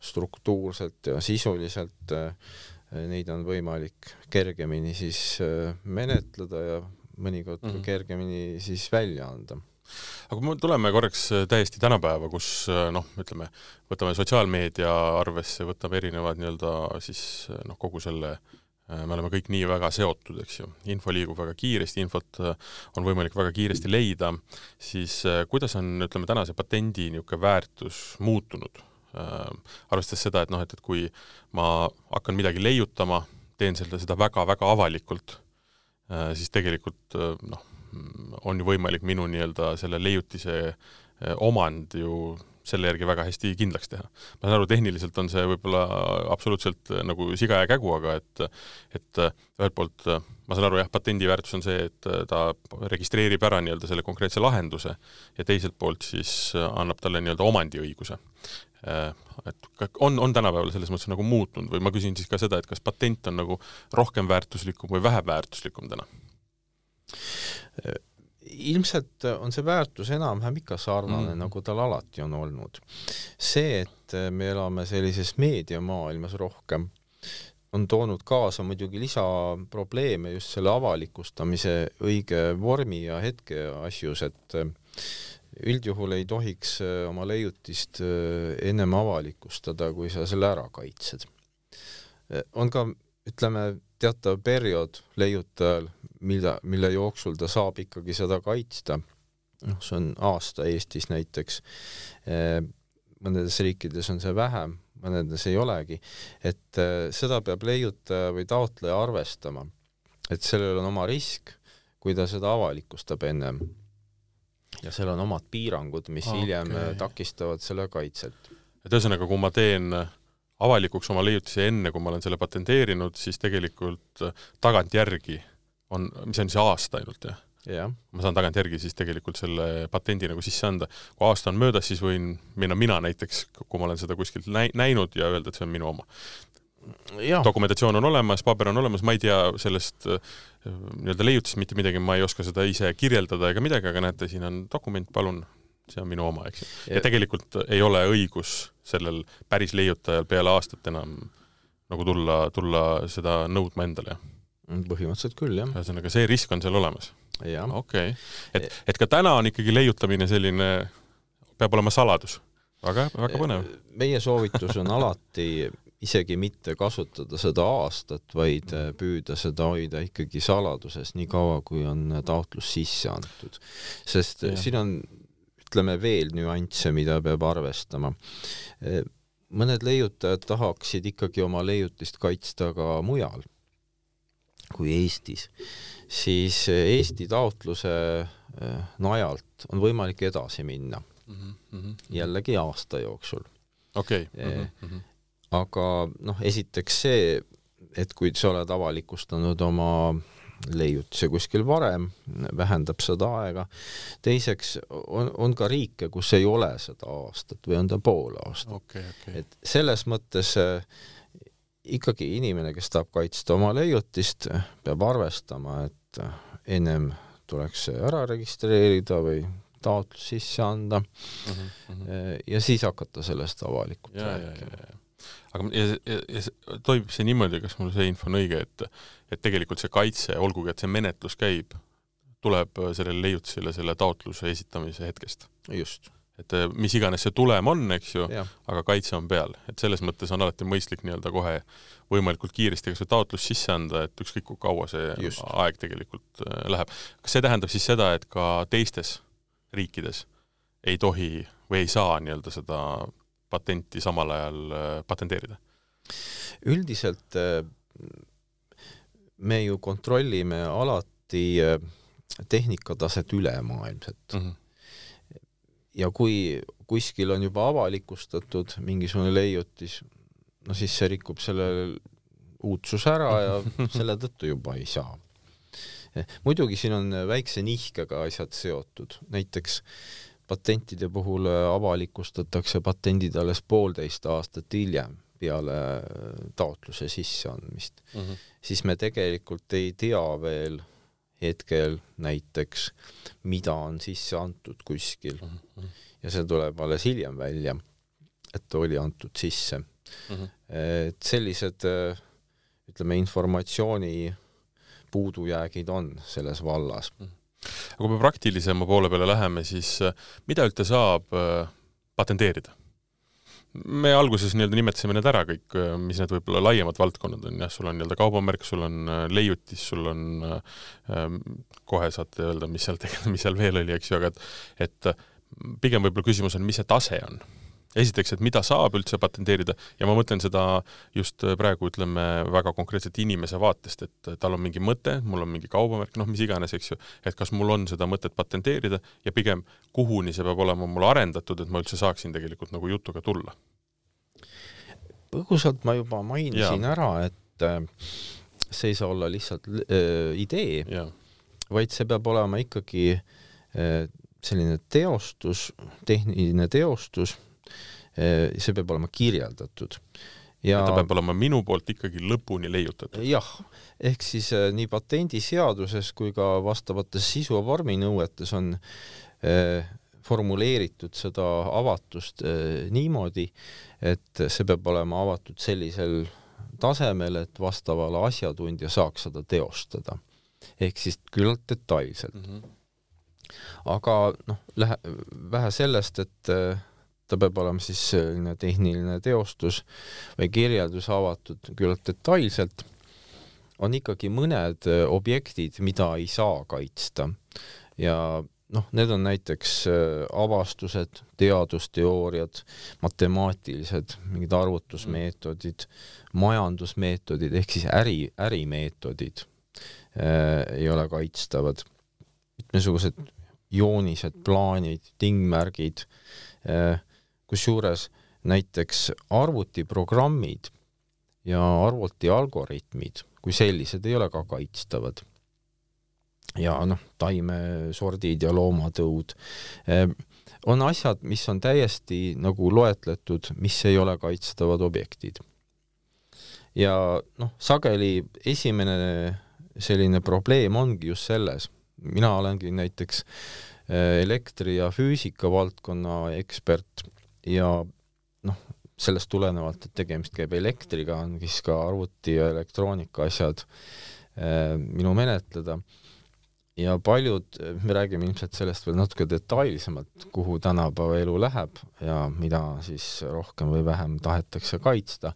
struktuurselt ja sisuliselt, neid on võimalik kergemini siis menetleda ja mõnikord mm -hmm. kergemini siis välja anda. Aga me tuleme korraks äh, täiesti tänapäeva, kus äh, noh, ütleme, võtame sotsiaalmeedia arvesse, võtame erinevad nii-öelda siis äh, noh, kogu selle me oleme kõik nii väga seotud, eks ju, info liigub väga kiiresti, infot on võimalik väga kiiresti leida, siis kuidas on, ütleme, tänase patendi niisugune väärtus muutunud? Arvestades seda, et noh, et, et kui ma hakkan midagi leiutama, teen selle, seda väga-väga avalikult siis tegelikult äh, noh, on ju võimalik minu nii-öelda selle leiutise äh, omand ju selle järgi väga hästi kindlaks teha. ma saan aru, tehniliselt on see võib-olla absoluutselt nagu siga ja kägu, aga et et ühelt poolt ma saan aru jah, patendi väärtus on see, et ta registreerib ära nii-öelda selle konkreetse lahenduse ja teiselt poolt siis annab talle nii-öelda omandiõiguse. Et on, on tänapäeval selles mõttes nagu muutunud või ma küsin siis ka seda, et kas patent on nagu rohkem väärtuslikum või vähem väärtuslikum täna? ilmselt on see väärtus enam-vähem ikka sarnane mm., nagu tal alati on olnud. see, et me elame sellises meediamaailmas rohkem, on toonud kaasa muidugi lisaprobleeme just selle avalikustamise õige vormi ja hetke asjus, et üldjuhul ei tohiks äh, oma leiutist äh, ennem avalikustada, kui sa selle ära kaitsed. Äh, on ka, ütleme, teatav periood leiutajal, mida, mille jooksul ta saab ikkagi seda kaitsta. noh, see on aasta Eestis näiteks. mõnedes riikides on see vähem, mõnedes ei olegi. et seda peab leiutaja või taotleja arvestama, et sellel on oma risk, kui ta seda avalikustab ennem ja seal on omad piirangud, mis okay. hiljem äh, takistavad selle kaitset. et ühesõnaga, kui ma teen avalikuks oma leiutise enne, kui ma olen selle patenteerinud, siis tegelikult äh, tagantjärgi on, mis on siis aasta ainult, jah? jah. ma saan tagantjärgi siis tegelikult selle patendi nagu sisse anda. kui aasta on möödas, siis võin minna mina näiteks, kui ma olen seda kuskilt näi-, näinud ja öelda, et see on minu oma dokumentatsioon on olemas, paber on olemas, ma ei tea sellest äh, nii-öelda leiutist mitte midagi, ma ei oska seda ise kirjeldada ega midagi, aga näete, siin on dokument, palun, see on minu oma, eks ju. ja tegelikult ei ole õigus sellel päris leiutajal peale aastat enam nagu tulla, tulla seda nõudma endale, põhimõtteliselt küll, jah. ühesõnaga, see risk on seal olemas? okei okay., et, et ka täna on ikkagi leiutamine selline, peab olema saladus väga, väga põnev. meie soovitus on alati isegi mitte kasutada seda aastat, vaid äh, püüda seda hoida ikkagi saladuses nii kaua, kui on taotlus sisse antud. sest ja. siin on, ütleme veel nüansse, mida peab arvestama. Äh, mõned leiutajad tahaksid ikkagi oma leiutist kaitsta ka mujal kui Eestis, siis Eesti taotluse äh, najalt on võimalik edasi minna mm. -hmm. jällegi aasta jooksul. okei okay. mm. -hmm. Aga noh, esiteks see, et kui sa oled avalikustanud oma leiutise kuskil varem, vähendab seda aega. teiseks on, on ka riike, kus ei ole seda aastat või on ta pool aastat okay,. Okay. et selles mõttes äh, ikkagi inimene, kes tahab kaitsta oma leiutist, peab arvestama, et ennem tuleks see ära registreerida või taotlus sisse anda mm -hmm. ja siis hakata sellest avalikult rääkima. Aga ja, ja, ja toimub see niimoodi, kas mul see info on õige, et et tegelikult see kaitse, olgugi et see menetlus käib, tuleb sellele leiutisele selle taotluse esitamise hetkest? just et äh, mis iganes see tulem on, eks ju, aga kaitse on peal, et selles mõttes on alati mõistlik nii-öelda kohe võimalikult kiiresti kas või taotlus sisse anda, et ükskõik kui kaua see Just. aeg tegelikult läheb. kas see tähendab siis seda, et ka teistes riikides ei tohi või ei saa nii-öelda seda patenti samal ajal äh, patenteerida? üldiselt äh, me ju kontrollime alati äh, tehnikataset ülemaailmselt mm. -hmm. ja kui kuskil on juba avalikustatud mingisugune leiutis, no siis see rikub selle uudsuse ära ja [laughs] selle tõttu juba ei saa muidugi siin on väikse nihkega asjad seotud, näiteks patentide puhul avalikustatakse patendid alles poolteist aastat hiljem peale taotluse sisseandmist mm, -hmm. siis me tegelikult ei tea veel hetkel näiteks, mida on sisse antud kuskil mm. -hmm. ja see tuleb alles hiljem välja, et oli antud sisse mm. -hmm. et sellised ütleme, informatsiooni puudujäägid on selles vallas. Aga kui me praktilisema poole peale läheme, siis äh, mida üldse saab äh, patenteerida? me alguses nii-öelda nimetasime need ära kõik, äh, mis need võib-olla laiemad valdkonnad on, jah, sul on nii-öelda kaubamärk, sul on leiutis, sul on äh,, kohe saate öelda, mis seal tegelikult, [laughs] mis seal veel oli, eks ju, aga et et pigem võib-olla küsimus on, mis see tase on esiteks, et mida saab üldse patenteerida ja ma mõtlen seda just praegu ütleme väga konkreetselt inimese vaatest, et tal on mingi mõte, mul on mingi kaubamärk, noh, mis iganes, eks ju, et kas mul on seda mõtet patenteerida ja pigem kuhuni see peab olema mul arendatud, et ma üldse saaksin tegelikult nagu jutuga tulla. põgusalt ma juba mainisin ja. ära, et äh, see ei saa olla lihtsalt äh, idee, vaid see peab olema ikkagi äh, selline teostus, tehniline teostus see peab olema kirjeldatud. ja ta peab olema minu poolt ikkagi lõpuni leiutatud. jah, ehk siis eh, nii patendiseaduses kui ka vastavates sisu- ja vorminõuetes on eh, formuleeritud seda avatust eh, niimoodi, et see peab olema avatud sellisel tasemel, et vastavale asjatundja saaks seda teostada. ehk siis küllalt detailselt mm. -hmm. aga noh, lähe-, vähe sellest, et ta peab olema siis selline tehniline teostus või kirjeldus avatud küllalt detailselt, on ikkagi mõned äh, objektid, mida ei saa kaitsta ja noh, need on näiteks äh, avastused, teadusteooriad, matemaatilised, mingid arvutusmeetodid, majandusmeetodid ehk siis äri, ärimeetodid äh, ei ole kaitstavad. mitmesugused joonised, plaanid, tingmärgid äh,, kusjuures näiteks arvutiprogrammid ja arvutialgoritmid kui sellised ei ole ka kaitstavad. ja noh, taimesordid ja loomatõud eh, on asjad, mis on täiesti nagu loetletud, mis ei ole kaitstavad objektid. ja noh, sageli esimene selline probleem ongi just selles, mina olengi näiteks äh, elektri- ja füüsika valdkonna ekspert ja noh, sellest tulenevalt, et tegemist käib elektriga, on siis ka arvuti ja elektroonika asjad äh, minu menetleda. Ja paljud, me räägime ilmselt sellest veel natuke detailsemalt, kuhu tänapäeva elu läheb ja mida siis rohkem või vähem tahetakse kaitsta,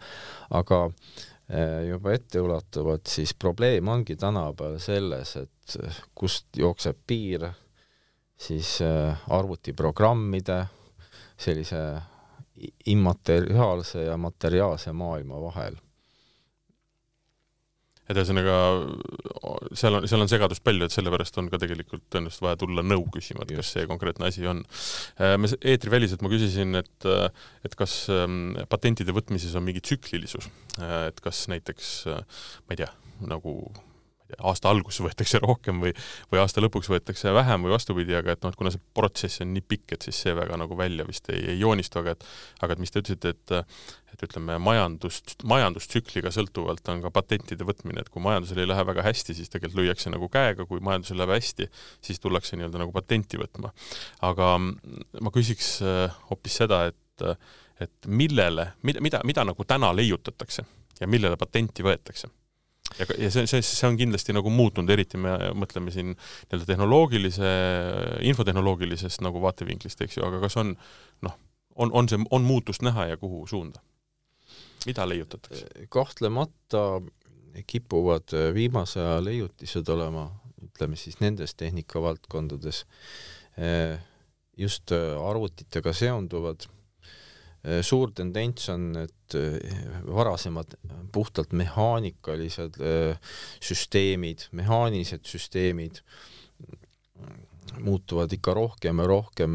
aga eh, juba etteulatuvalt, siis probleem ongi tänapäeval selles, et kust jookseb piir siis eh, arvutiprogrammide sellise immateriaalse ja materiaalse maailma vahel. Et ühesõnaga seal on, seal on segadust palju, et sellepärast on ka tegelikult tõenäoliselt vaja tulla nõu küsima, et kas see konkreetne asi on. Äh, me eetriväliselt ma küsisin, et äh, et kas ähm, patentide võtmises on mingi tsüklilisus, äh, et kas näiteks ma ei tea, nagu aasta alguses võetakse rohkem või, või aasta lõpuks võetakse vähem või vastupidi, aga et noh, et kuna see protsess on nii pikk, et siis see väga nagu välja vist ei, ei joonistu, aga et aga et mis te ütlesite, et et ütleme, majandust, majandustsükliga sõltuvalt on ka patentide võtmine, et kui majandusel ei lähe väga hästi, siis tegelikult lüüakse nagu käega, kui majandusel läheb hästi, siis tullakse nii-öelda nagu patenti võtma. aga ma küsiks äh, hoopis seda, et et millele, mida, mida, mida nagu täna leiutatakse ja millele patenti võetakse ja, ja see, see, see on kindlasti nagu muutunud, eriti me mõtleme siin nii-öelda tehnoloogilise, infotehnoloogilisest nagu vaatevinklist, eks ju, aga kas on noh, on, on see, on muutust näha ja kuhu suunda? mida leiutatakse? kahtlemata kipuvad viimase aja leiutised olema, ütleme siis nendes tehnikavaldkondades, just arvutitega seonduvad suur tendents on, et äh, varasemad puhtalt mehaanikalised äh, süsteemid, mehaanilised süsteemid muutuvad ikka rohkem ja rohkem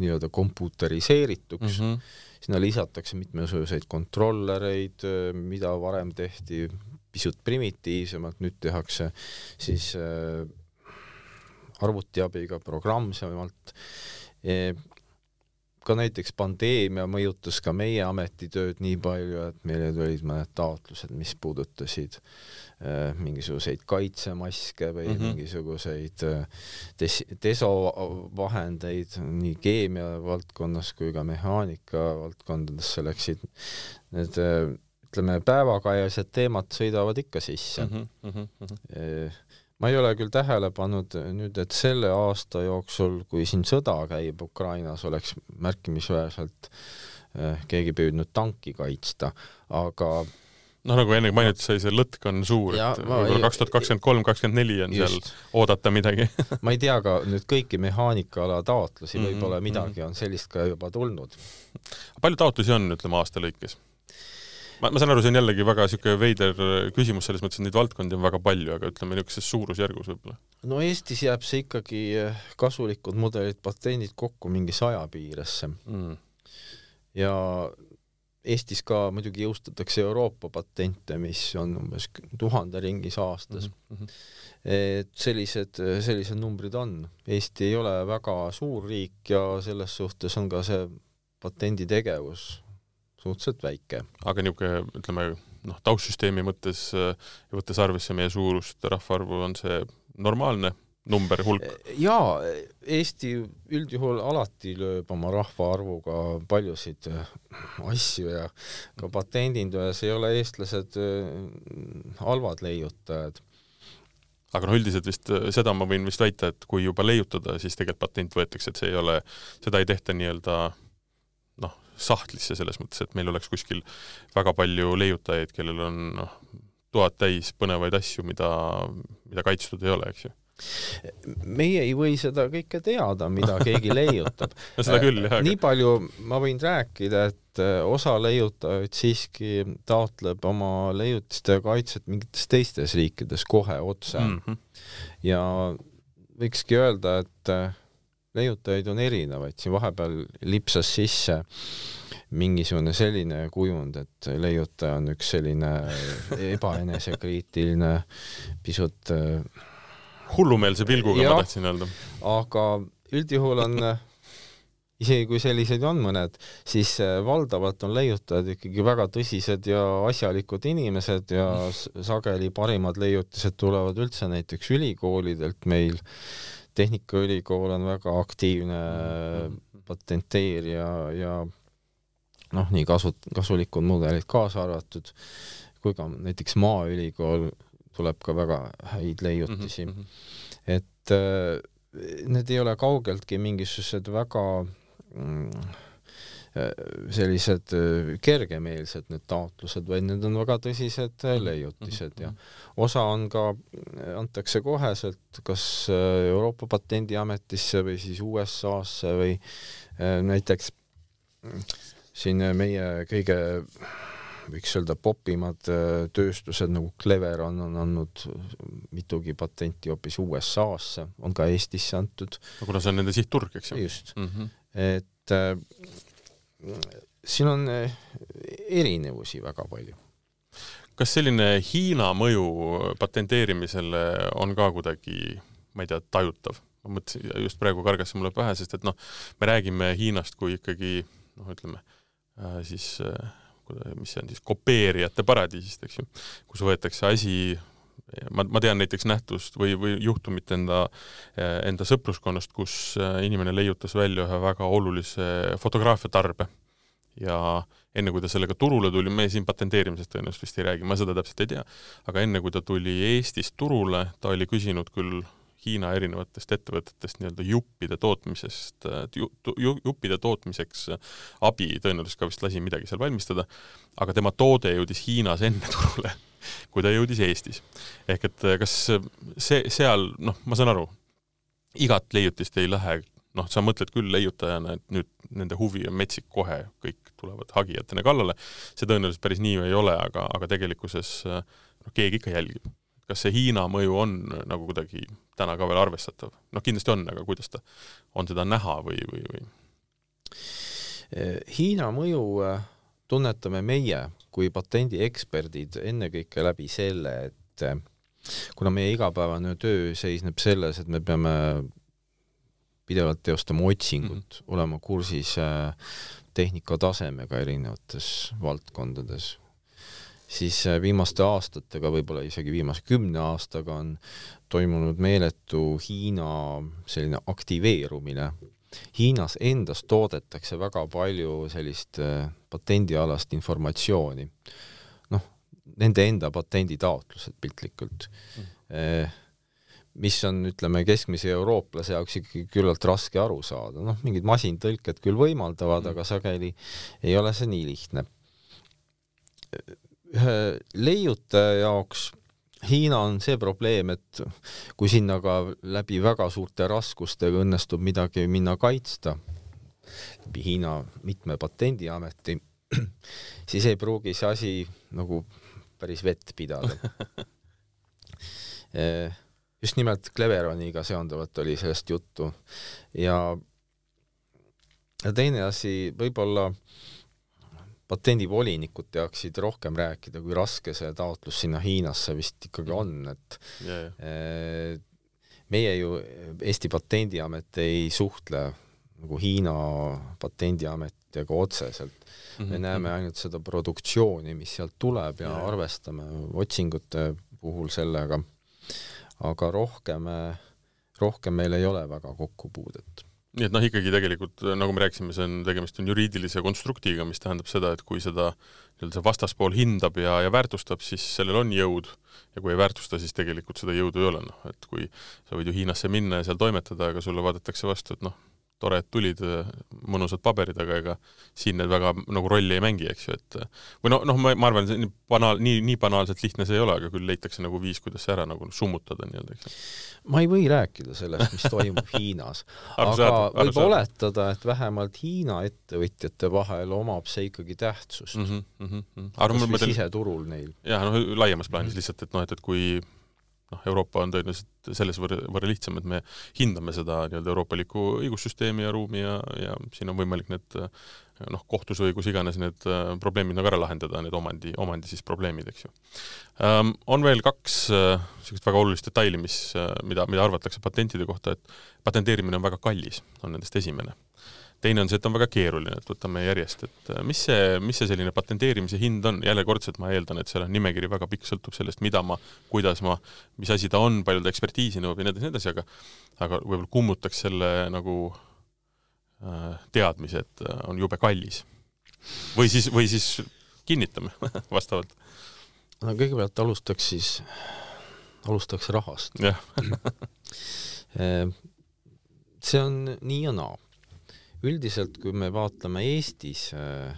nii-öelda komputeriseerituks mm, -hmm. sinna lisatakse mitmesuguseid kontrollereid, mida varem tehti pisut primitiivsemalt, nüüd tehakse siis arvuti abiga programmsemalt ka näiteks pandeemia mõjutas ka meie ametitööd nii palju, et meile tulid mõned taotlused, mis puudutasid äh, mingisuguseid kaitsemaske või mm -hmm. mingisuguseid äh, des-, desovahendeid nii keemia valdkonnas kui ka mehaanika valdkondadesse läksid need äh, ütleme, päevakajalised teemad sõidavad ikka sisse mm. -hmm, mm -hmm ma ei ole küll tähele pannud nüüd, et selle aasta jooksul, kui siin sõda käib Ukrainas, oleks märkimisväärselt eh, keegi püüdnud tanki kaitsta, aga noh, nagu enne mainitud sai, see lõtk on suur, et võib-olla kaks tuhat kakskümmend kolm, kakskümmend neli on just. seal oodata midagi [laughs] ma ei tea ka nüüd kõiki mehaanikaala taotlusi mm, -hmm. võib-olla midagi mm -hmm. on sellist ka juba tulnud. palju taotlusi on, ütleme, aasta lõikes? Ma, ma saan aru, see on jällegi väga niisugune veider küsimus selles mõttes, et neid valdkondi on väga palju, aga ütleme niisuguses suurusjärgus võib-olla. no Eestis jääb see ikkagi eh, kasulikud mudelid, patendid kokku mingi saja piiresse mm.. ja Eestis ka muidugi jõustatakse Euroopa patente, mis on umbes tuhande ringis aastas mm. -hmm. et sellised, sellised numbrid on. Eesti ei ole väga suur riik ja selles suhtes on ka see patenditegevus suhteliselt väike. aga niisugune, ütleme noh, taustsüsteemi mõttes ja võttes arvesse meie suurust, rahvaarvu, on see normaalne number, hulk? jaa, Eesti üldjuhul alati lööb oma rahvaarvuga paljusid äh, asju ja ka patendindujas ei ole eestlased äh, halvad leiutajad aga noh, üldiselt vist äh, seda ma võin vist väita, et kui juba leiutada, siis tegelikult patent võetakse, et see ei ole, seda ei tehta nii-öelda sahtlisse selles mõttes, et meil oleks kuskil väga palju leiutajaid, kellel on noh, tuhat täis põnevaid asju, mida, mida kaitstud ei ole, eks ju meie ei või seda kõike teada, mida [laughs] keegi leiutab no seda küll, jah. nii palju ma võin rääkida, et äh, osa leiutajaid siiski taotleb oma leiutiste kaitset mingites teistes riikides kohe otse mm. -hmm. ja võikski öelda, et äh, leiutajaid on erinevaid, siin vahepeal lipsas sisse mingisugune selline kujund, et leiutaja on üks selline ebaenesekriitiline, pisut äh, hullumeelse pilguga, ma tahtsin öelda. aga üldjuhul on isegi kui selliseid on mõned, siis äh, valdavalt on leiutajad ikkagi väga tõsised ja asjalikud inimesed ja sageli parimad leiutised tulevad üldse näiteks ülikoolidelt meil. Tehnikaülikool on väga aktiivne patenteerija ja noh, nii kasu, kasulikud mudelid kaasa arvatud, kui ka näiteks Maaülikool tuleb ka väga häid leiutisi mm. -hmm. et äh, need ei ole kaugeltki mingisugused väga mm, sellised äh, kergemeelsed need taotlused, vaid need on väga tõsised äh, mhm. leiutised ja mhm. osa on ka, antakse koheselt kas äh, Euroopa Patendiametisse või siis USA-sse või näiteks siin meie kõige võiks öelda popimad äh, tööstused nagu Cleveron on andnud mitugi patenti hoopis USA-sse, on ka Eestisse antud. no kuna see on nende sihtturg, eks ju. just mm, -hmm. et äh, siin on äh, erinevusi väga palju. kas selline Hiina mõju patenteerimisele on ka kuidagi, ma ei tea, tajutav? ma mõtlesin, just praegu kargas see mulle pähe, sest et noh, me räägime Hiinast kui ikkagi noh, ütleme äh, siis äh, mis see on siis, kopeerijate paradiisist, eks ju, kus võetakse asi ma, ma tean näiteks nähtust või, või juhtumit enda, enda sõpruskonnast, kus inimene leiutas välja ühe väga olulise fotograafiatarbe ja enne, kui ta sellega turule tuli, me siin patenteerimisest tõenäoliselt vist ei räägi, ma seda täpselt ei tea, aga enne, kui ta tuli Eestis turule, ta oli küsinud küll Hiina erinevatest ettevõtetest nii-öelda juppide tootmisest ju,, ju, juppide tootmiseks abi, tõenäoliselt ka vist lasi midagi seal valmistada, aga tema toode jõudis Hiinas enne turule, kui ta jõudis Eestis. ehk et kas see, seal, noh, ma saan aru, igat leiutist ei lähe, noh, sa mõtled küll leiutajana, et nüüd nende huvi on metsik kohe, kõik tulevad hagijatena kallale, see tõenäoliselt päris nii ei ole, aga, aga tegelikkuses noh, keegi ikka jälgib kas see Hiina mõju on nagu kuidagi täna ka veel arvestatav? noh, kindlasti on, aga kuidas ta, on seda näha või, või, või? Hiina mõju tunnetame meie kui patendieksperdid ennekõike läbi selle, et äh, kuna meie igapäevane töö seisneb selles, et me peame pidevalt teostama otsingut mm, -hmm. olema kursis äh, tehnika tasemega erinevates valdkondades, siis äh, viimaste aastatega, võib-olla isegi viimase kümne aastaga on toimunud meeletu Hiina selline aktiveerumine. Hiinas endas toodetakse väga palju sellist äh, patendialast informatsiooni. noh, nende enda patenditaotlused piltlikult mm.. mis on, ütleme, keskmise eurooplase jaoks ikkagi küllalt raske aru saada, noh, mingid masintõlked küll võimaldavad mm., aga sageli ei ole see nii lihtne ühe leiutaja jaoks Hiina on see probleem, et kui sinna ka läbi väga suurte raskustega õnnestub midagi minna kaitsta, läbi Hiina mitme patendiameti, [clears throat] siis ei pruugi see asi nagu päris vett pidada. [laughs] Eh, just nimelt Cleveroniga seonduvalt oli sellest juttu. Ja ja teine asi, võib-olla patendivolinikud teaksid rohkem rääkida, kui raske see taotlus sinna Hiinasse vist ikkagi on, et yeah, yeah. meie ju, Eesti Patendiamet ei suhtle nagu Hiina patendiametiga otseselt mm. -hmm. me näeme mhm. ainult seda produktsiooni, mis sealt tuleb ja yeah. arvestame otsingute puhul sellega, aga rohkem, rohkem meil ei ole väga kokkupuudet nii et noh, ikkagi tegelikult nagu me rääkisime, see on, tegemist on juriidilise konstruktiga, mis tähendab seda, et kui seda nii-öelda see vastaspool hindab ja, ja väärtustab, siis sellel on jõud. Ja kui ei väärtusta, siis tegelikult seda jõudu ei ole, noh, et kui sa võid ju Hiinasse minna ja seal toimetada, aga sulle vaadatakse vastu, et noh, tore, et tulid, mõnusad paberid, aga ega siin need väga nagu rolli ei mängi, eks ju, et või no, noh, ma, ma arvan, see nii banaal, nii, nii banaalselt lihtne see ei ole, aga küll leitakse nagu viis, kuidas see ära nagu summutada nii-öelda, eks ju. ma ei või rääkida sellest, mis toimub Hiinas [laughs] aga võib oletada, et vähemalt Hiina ettevõtjate vahel omab see ikkagi tähtsust mm. -hmm, mm -hmm. kas või siseturul neil. jah, noh, laiemas plaanis mm -hmm. lihtsalt, et noh, et, et kui noh, Euroopa on tõenäoliselt selles võrra, võrra lihtsam, et me hindame seda nii-öelda euroopalikku õigussüsteemi ja ruumi ja, ja siin on võimalik need noh, kohtus või kus iganes need äh, probleemid nagu ära lahendada, need omandi, omandi siis probleemid, eks ju ähm,. On veel kaks niisugust äh, väga olulist detaili, mis äh,, mida, mida arvatakse patentide kohta, et patenteerimine on väga kallis, on nendest esimene teine on see, et on väga keeruline, et võtame järjest, et äh, mis see, mis see selline patenteerimise hind on, jällekordselt ma eeldan, et seal on nimekiri väga pikk, sõltub sellest, mida ma, kuidas ma, mis asi ta on, palju ta ekspertiisi nõuab ja nii edasi, nii edasi, aga aga võib-olla kummutaks selle nagu äh, teadmise, et äh, on jube kallis. või siis, või siis kinnitame [laughs] vastavalt. no kõigepealt alustaks siis, alustaks rahast. jah [laughs] see on nii ja naa üldiselt, kui me vaatame Eestis äh,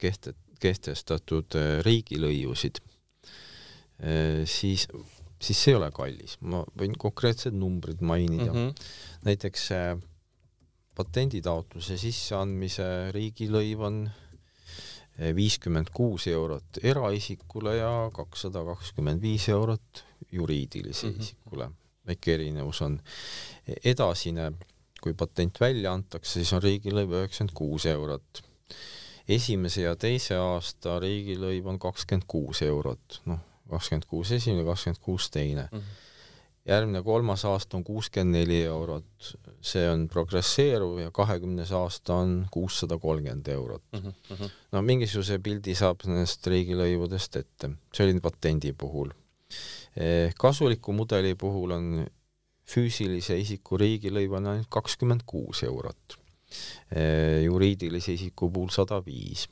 keht-, kehtestatud äh, riigilõivusid, äh, siis, siis see ei ole kallis. ma võin konkreetsed numbrid mainida mm. -hmm. näiteks patenditaotluse sisseandmise riigilõiv on viiskümmend kuus eurot eraisikule ja kakssada kakskümmend viis eurot juriidilisele mm -hmm. isikule. väike erinevus on. edasine kui patent välja antakse, siis on riigilõiv üheksakümmend kuus eurot. esimese ja teise aasta riigilõiv on kakskümmend kuus eurot, noh, kakskümmend kuus esimene, kakskümmend kuus teine mm. -hmm. järgmine kolmas aasta on kuuskümmend neli eurot, see on progresseeruv ja kahekümnes aasta on kuussada kolmkümmend eurot mm. -hmm. no mingisuguse pildi saab nendest riigilõivudest ette, see oli patendi puhul. Eh, kasuliku mudeli puhul on füüsilise isiku riigilõiv on ainult kakskümmend kuus eurot, juriidilise isiku puhul sada viis.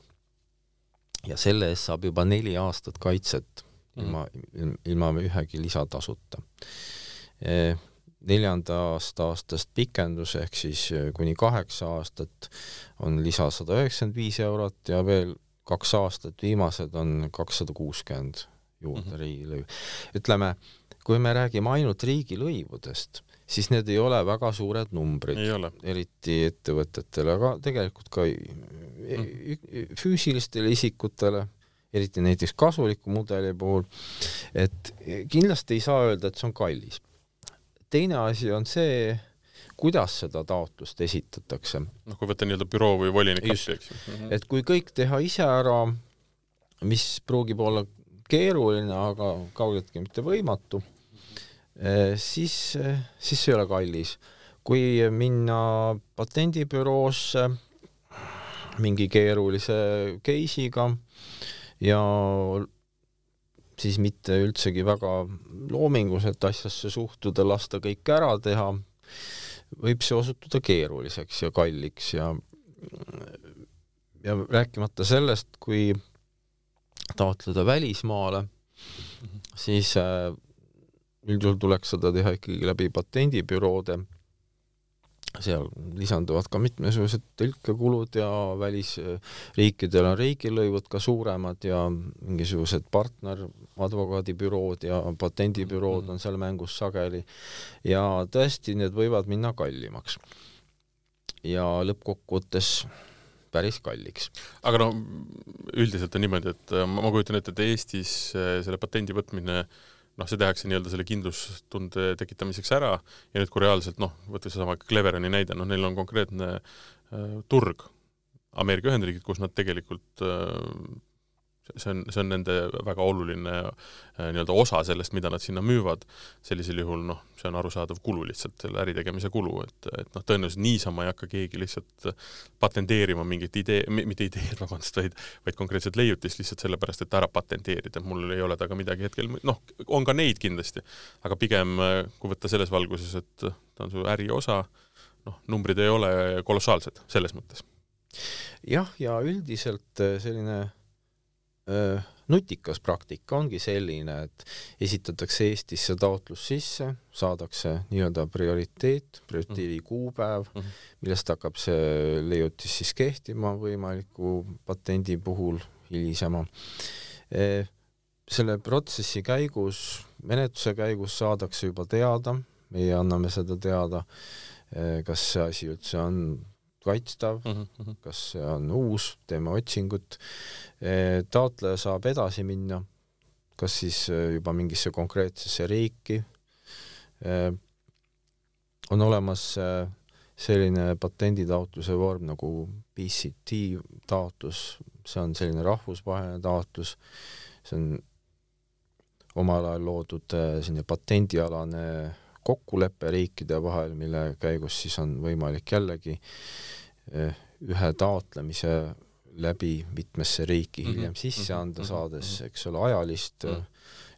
ja selle eest saab juba neli aastat kaitset ilma mm., ilma ühegi lisatasuta. neljandast aastast pikendus ehk siis kuni kaheksa aastat on lisa sada üheksakümmend viis eurot ja veel kaks aastat, viimased on kakssada kuuskümmend juurde mm -hmm. riigilõiv. ütleme, kui me räägime ainult riigilõivudest, siis need ei ole väga suured numbrid, eriti ettevõtetele, aga tegelikult ka mm. füüsilistele isikutele, eriti näiteks kasuliku mudeli puhul, et kindlasti ei saa öelda, et see on kallis. teine asi on see, kuidas seda taotlust esitatakse. noh, kui võtta nii-öelda büroo või volinik appi, eks ju mm. -hmm. et kui kõik teha ise ära, mis pruugib olla keeruline, aga kaugeltki mitte võimatu siis, eh, siis see ei ole kallis. kui minna patendibüroosse mingi keerulise case'iga ja siis mitte üldsegi väga loominguliselt asjasse suhtuda, lasta kõik ära teha, võib see osutuda keeruliseks ja kalliks ja ja rääkimata sellest, kui taotleda välismaale, siis äh, üldjuhul tuleks seda teha ikkagi läbi patendibüroode, seal lisanduvad ka mitmesugused tõlkekulud ja välisriikidel on riigilõivud ka suuremad ja mingisugused partneradvokaadibürood ja patendibürood on seal mängus sageli ja tõesti, need võivad minna kallimaks. ja lõppkokkuvõttes päris kalliks. aga no üldiselt on niimoodi, et ma, ma kujutan ette, et Eestis selle patendi võtmine äh, noh, see tehakse nii-öelda selle kindlustunde tekitamiseks ära ja nüüd, kui reaalselt noh, võtta seesama Cleveroni näide, noh, neil on konkreetne äh, turg. Ameerika Ühendriigid, kus nad tegelikult äh, see on, see on nende väga oluline äh, nii-öelda osa sellest, mida nad sinna müüvad, sellisel juhul noh, see on arusaadav kulu lihtsalt, selle äritegemise kulu, et, et noh, tõenäoliselt niisama ei hakka keegi lihtsalt patenteerima mingit idee, mitte ideed, [laughs] vabandust, vaid vaid konkreetset leiutist lihtsalt sellepärast, et ära patenteerida, mul ei ole temaga midagi hetkel, noh, on ka neid kindlasti, aga pigem kui võtta selles valguses, et ta on su äri osa, noh, numbrid ei ole kolossaalsed selles mõttes. jah, ja üldiselt selline nutikas praktika ongi selline, et esitatakse Eestisse taotlus sisse, saadakse nii-öelda prioriteet, prioriteedi mhm. kuupäev -hmm. millest hakkab see leiutis siis kehtima võimaliku patendi puhul hilisema. selle protsessi käigus, menetluse käigus saadakse juba teada, meie anname seda teada, kas see asi üldse on kaitstav mm, -hmm. kas see on uus, teeme otsingut, e, taotleja saab edasi minna, kas siis e, juba mingisse konkreetsesse riiki, e, on olemas selline patenditaotluse vorm nagu PCT taotlus, see on selline rahvusvaheline taotlus, see on omal ajal loodud selline patendialane kokkulepe riikide vahel, mille käigus siis on võimalik jällegi ühe taotlemise läbi mitmesse riiki Mhm, hiljem sisse mhm, anda, mhm, saades, eks ole, ajalist mm.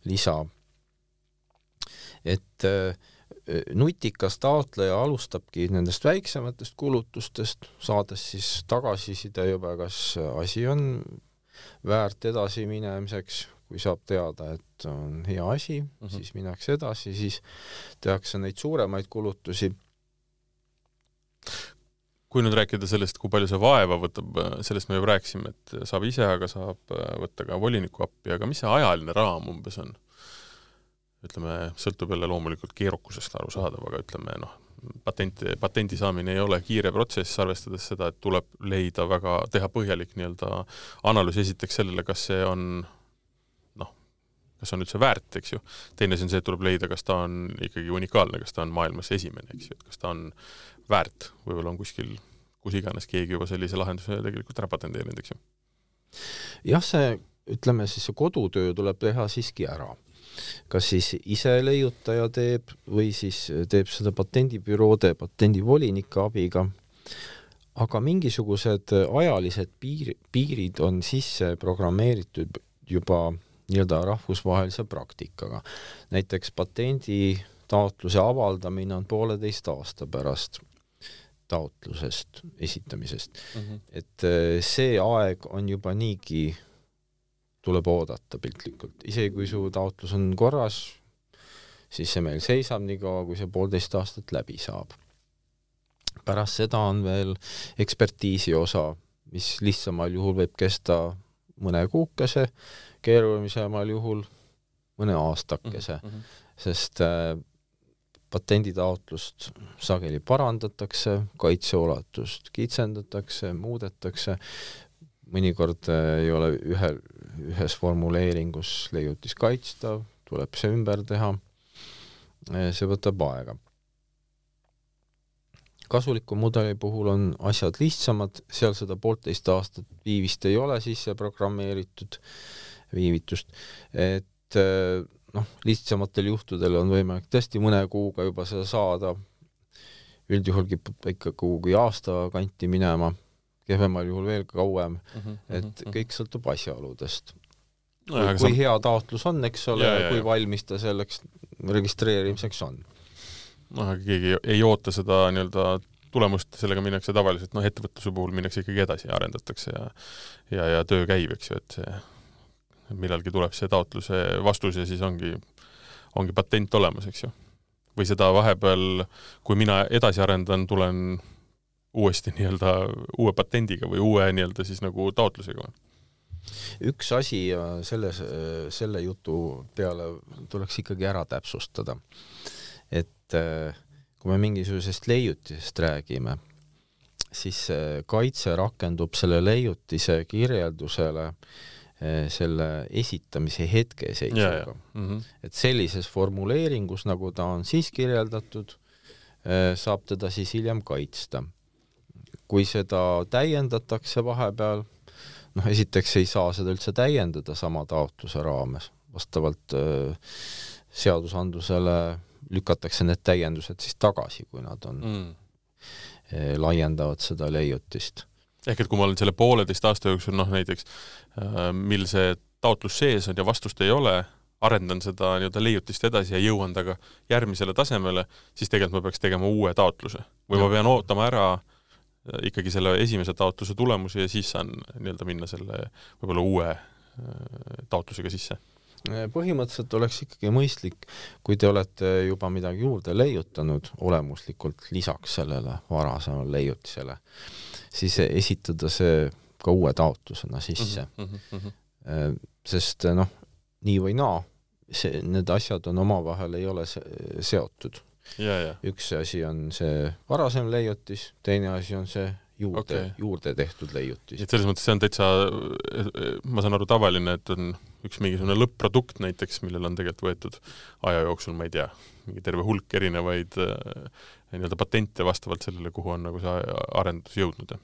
lisa. et äh, nutikas taotleja alustabki nendest väiksematest kulutustest, saades siis tagasiside juba, kas asi on väärt edasiminemiseks, kui saab teada, et on hea asi mm. -hmm. siis minnakse edasi, siis tehakse neid suuremaid kulutusi. kui nüüd rääkida sellest, kui palju see vaeva võtab, sellest me juba rääkisime, et saab ise, aga saab äh, võtta ka voliniku appi, aga mis see ajaline raam umbes on? ütleme, sõltub jälle loomulikult keerukusest arusaadav, aga ütleme noh, patenti, patendi saamine ei ole kiire protsess, arvestades seda, et tuleb leida väga, teha põhjalik nii-öelda analüüs esiteks sellele, kas see on kas on üldse väärt, eks ju. teine asi on see, et tuleb leida, kas ta on ikkagi unikaalne, kas ta on maailmas esimene, eks ju, et kas ta on väärt, võib-olla on kuskil, kus iganes keegi juba sellise lahenduse tegelikult ära patenteerinud, eks ju. jah, see, ütleme siis see kodutöö tuleb teha siiski ära kas siis ise leiutaja teeb või siis teeb seda patendibüroode, patendivolinike abiga, aga mingisugused ajalised piir, piirid on sisse programmeeritud juba nii-öelda rahvusvahelise praktikaga. näiteks patenditaotluse avaldamine on pooleteist aasta pärast taotlusest esitamisest mm. -hmm. et see aeg on juba niigi tuleb oodata piltlikult, isegi kui su taotlus on korras, siis see meil seisab nii kaua, kui see poolteist aastat läbi saab. pärast seda on veel ekspertiisi osa, mis lihtsamal juhul võib kesta mõne kuukese, keerulisemal juhul mõne aastakese mm, -hmm. sest äh, patenditaotlust sageli parandatakse, kaitseulatust kitsendatakse, muudetakse, mõnikord ei ole ühel, ühes formuleeringus leiutis kaitstav, tuleb see ümber teha. see võtab aega. Kasuliku mudeli puhul on asjad lihtsamad, seal seda poolteist aastat viivist ei ole sisse programmeeritud, viivitust, et noh, lihtsamatel juhtudel on võimalik tõesti mõne kuuga juba seda saada. üldjuhul kipub ikka kuhugi aasta kanti minema kehvemal juhul veel kauem mm, -hmm, et -hmm. kõik sõltub asjaoludest no,. kui, kui hea taotlus on, eks ole, kui valmis ta selleks registreerimiseks on. Noh, aga keegi ei oota seda nii-öelda tulemust, sellega minnakse tavaliselt, noh, ettevõtluse puhul minnakse ikkagi edasi ja arendatakse ja ja, ja töö käib, eks ju, et see millalgi tuleb see taotluse vastus ja siis ongi, ongi patent olemas, eks ju. või seda vahepeal, kui mina edasi arendan, tulen uuesti nii-öelda uue patendiga või uue nii-öelda siis nagu taotlusega? üks asi selles, selle jutu peale tuleks ikkagi ära täpsustada, et kui me mingisugusest leiutisest räägime, siis kaitse rakendub selle leiutise kirjeldusele selle esitamise hetkeseisuga. Mm -hmm. et sellises formuleeringus, nagu ta on siis kirjeldatud, saab teda siis hiljem kaitsta kui seda täiendatakse vahepeal, noh, esiteks ei saa seda üldse täiendada sama taotluse raames, vastavalt äh, seadusandlusele lükatakse need täiendused siis tagasi, kui nad on mm., äh, laiendavad seda leiutist. ehk et kui ma olen selle pooleteist aasta jooksul, noh näiteks äh, mil see taotlus sees on ja vastust ei ole, arendan seda nii-öelda leiutist edasi ja jõuan temaga järgmisele tasemele, siis tegelikult ma peaks tegema uue taotluse. või ja. ma pean ootama ära äh, ikkagi selle esimese taotluse tulemusi ja siis saan nii-öelda minna selle võib-olla uue äh, taotlusega sisse? Põhimõtteliselt oleks ikkagi mõistlik, kui te olete juba midagi juurde leiutanud olemuslikult lisaks sellele varasemale leiutisele, siis esitada see ka uue taotlusena sisse mm. -hmm. sest noh, nii või naa, see, need asjad on omavahel, ei ole se seotud. üks asi on see varasem leiutis, teine asi on see juurde okay., juurde tehtud leiutis. et selles mõttes see on täitsa, ma saan aru, tavaline, et on üks mingisugune lõpp-produkt näiteks, millele on tegelikult võetud aja jooksul, ma ei tea, mingi terve hulk erinevaid nii-öelda patente vastavalt sellele, kuhu on nagu see arendus jõudnud.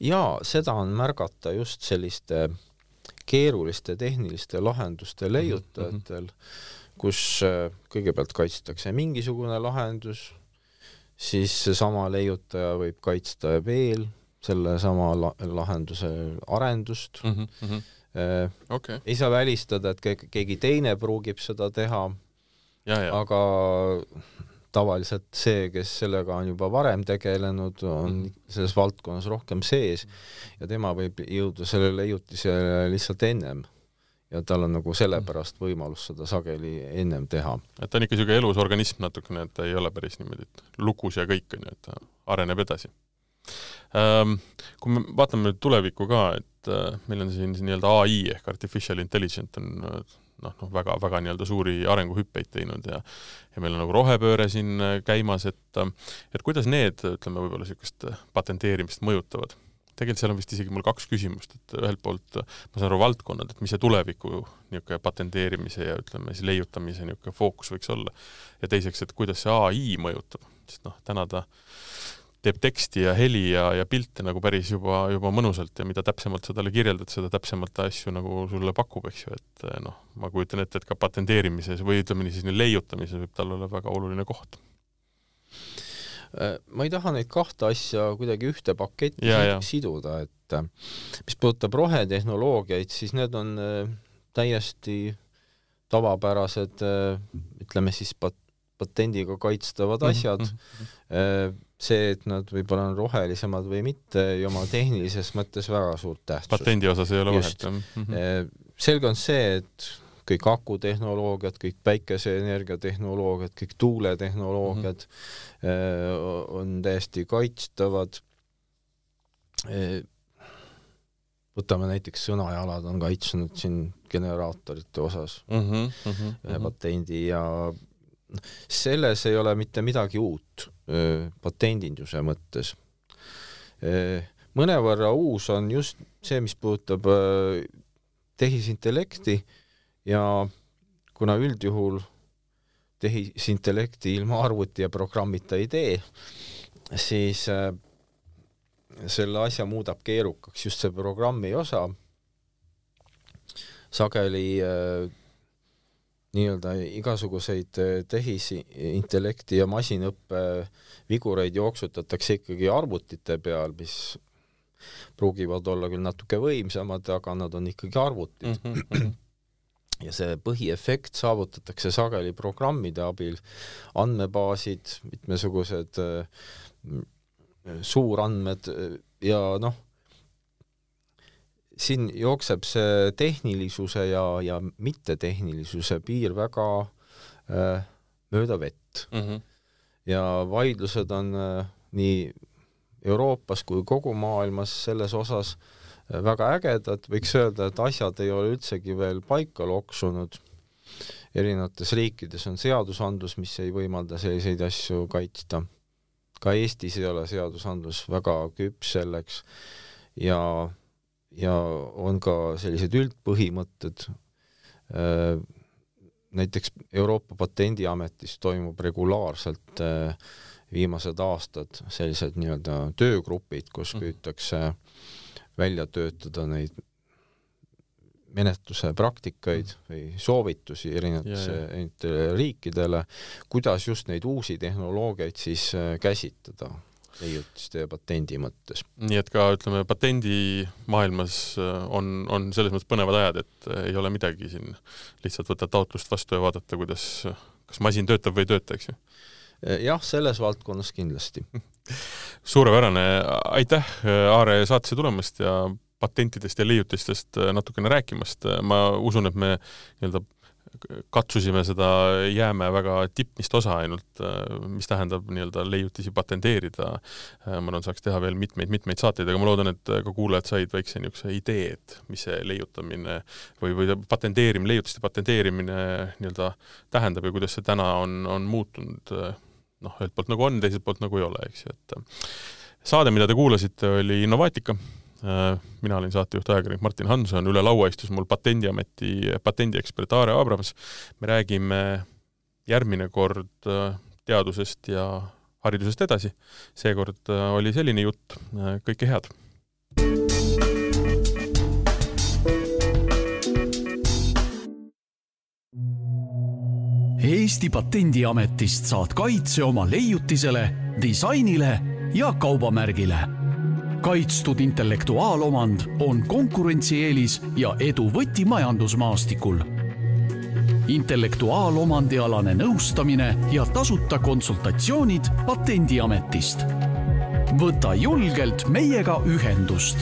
jaa, seda on märgata just selliste keeruliste tehniliste lahenduste leiutajatel mm, -hmm. kus kõigepealt kaitstakse mingisugune lahendus, siis seesama leiutaja võib kaitsta veel sellesama la lahenduse arendust mm. -hmm. Äh, okay. ei saa välistada, et keegi teine pruugib seda teha, aga tavaliselt see, kes sellega on juba varem tegelenud, on -hmm. selles valdkonnas rohkem sees ja tema võib jõuda sellele leiutisele lihtsalt ennem ja tal on nagu sellepärast võimalus seda sageli ennem teha. et ta on ikka niisugune elus organism natukene, et ta ei ole päris niimoodi, et lukus ja kõik, on ju, et ta areneb edasi. Kui me vaatame nüüd tulevikku ka, et äh, meil on siin nii-öelda ai ehk artificial intelligence on äh, noh, noh väga, väga nii-öelda suuri arenguhüppeid teinud ja ja meil on nagu rohepööre siin äh, käimas, et et kuidas need, ütleme, võib-olla niisugust patenteerimist mõjutavad? tegelikult seal on vist isegi mul kaks küsimust, et ühelt poolt ma saan aru valdkonnad, et mis see tuleviku niisugune patenteerimise ja ütleme siis leiutamise niisugune fookus võiks olla. ja teiseks, et kuidas see ai mõjutab, sest noh, täna ta teeb teksti ja heli ja, ja pilte nagu päris juba, juba mõnusalt ja mida täpsemalt sa talle kirjeldad, seda täpsemalt ta asju nagu sulle pakub, eks ju, et eh, noh, ma kujutan ette, et ka patenteerimises või ütleme siis leiutamises võib tal olla väga oluline koht. Äh, ma ei taha neid kahte asja kuidagi ühte paketti ja, ja. siduda, et äh, mis puudutab rohetehnoloogiaid, siis need on äh, täiesti tavapärased, ütleme siis pat-, patendiga kaitstavad mhm, asjad mm. -hmm. see, et nad võib-olla on rohelisemad või mitte, ei oma tehnilises mõttes väga suurt tähtsust. patendi osas ei ole vahet, jah mm -hmm.? selge on see, et kõik akutehnoloogiad, kõik päikeseenergia tehnoloogiad, kõik tuuletehnoloogiad mm -hmm. on täiesti kaitstavad. võtame näiteks Sõnajalad on kaitsnud siin generaatorite osas mm -hmm, mm -hmm, ühe patendi ja selles ei ole mitte midagi uut patendinduse mõttes. mõnevõrra uus on just see, mis puudutab tehisintellekti ja kuna üldjuhul tehisintellekti ilma arvuti ja programmita ei tee, siis selle asja muudab keerukaks just see programmi osa. sageli nii-öelda igasuguseid äh, tehisintellekti ja masinõppe vigureid jooksutatakse ikkagi arvutite peal, mis pruugivad olla küll natuke võimsamad, aga nad on ikkagi arvutid mm. -hmm. [clears throat] ja see põhiefekt saavutatakse sageli programmide abil, andmebaasid, mitmesugused äh, suurandmed ja noh, siin jookseb see tehnilisuse ja, ja mittetehnilisuse piir väga äh, mööda vett mm. -hmm. ja vaidlused on äh, nii Euroopas kui kogu maailmas selles osas äh, väga ägedad, võiks öelda, et asjad ei ole üldsegi veel paika loksunud. erinevates riikides on seadusandlus, mis ei võimalda selliseid asju kaitsta. ka Eestis ei ole seadusandlus väga küps selleks ja ja on ka sellised üldpõhimõtted, äh, näiteks Euroopa Patendiametis toimub regulaarselt äh, viimased aastad sellised nii-öelda töögrupid, kus mhm. püütakse välja töötada neid menetluse praktikaid mhm. või soovitusi erinevatele riikidele, kuidas just neid uusi tehnoloogiaid siis äh, käsitleda leiutiste ja patendi mõttes. nii et ka ütleme, patendimaailmas äh, on, on selles mõttes põnevad ajad, et äh, ei ole midagi siin, lihtsalt võtta taotlust vastu ja vaadata, kuidas, kas masin töötab või ei tööta, eks ju? Äh, jah, selles valdkonnas kindlasti [laughs] suurepärane, aitäh, Aare, saatesse tulemast ja patentidest ja leiutistest natukene rääkimast, ma usun, et me nii-öelda katsusime seda jäämäe väga tippmist osa ainult, mis tähendab nii-öelda leiutisi patenteerida. ma arvan, saaks teha veel mitmeid-mitmeid saateid, aga ma loodan, et ka kuulajad said väikse niisuguse idee, et mis see leiutamine või, või patenteerimine, leiutiste patenteerimine nii-öelda tähendab ja kuidas see täna on, on muutunud noh, ühelt poolt nagu on, teiselt poolt nagu ei ole, eks ju, et saade, mida te kuulasite, oli Innovaatika Äh, mina olin saatejuht, ajakirjanik Martin Hanson, üle laua istus mul Patendiameti patendiekspert Aare Abrams. me räägime järgmine kord äh, teadusest ja haridusest edasi. seekord äh, oli selline jutt, kõike head! Eesti Patendiametist saad kaitse oma leiutisele, disainile ja kaubamärgile kaitstud intellektuaalomand on konkurentsieelis ja edu võti majandusmaastikul. intellektuaalomandialane nõustamine ja tasuta konsultatsioonid Patendiametist. võta julgelt meiega ühendust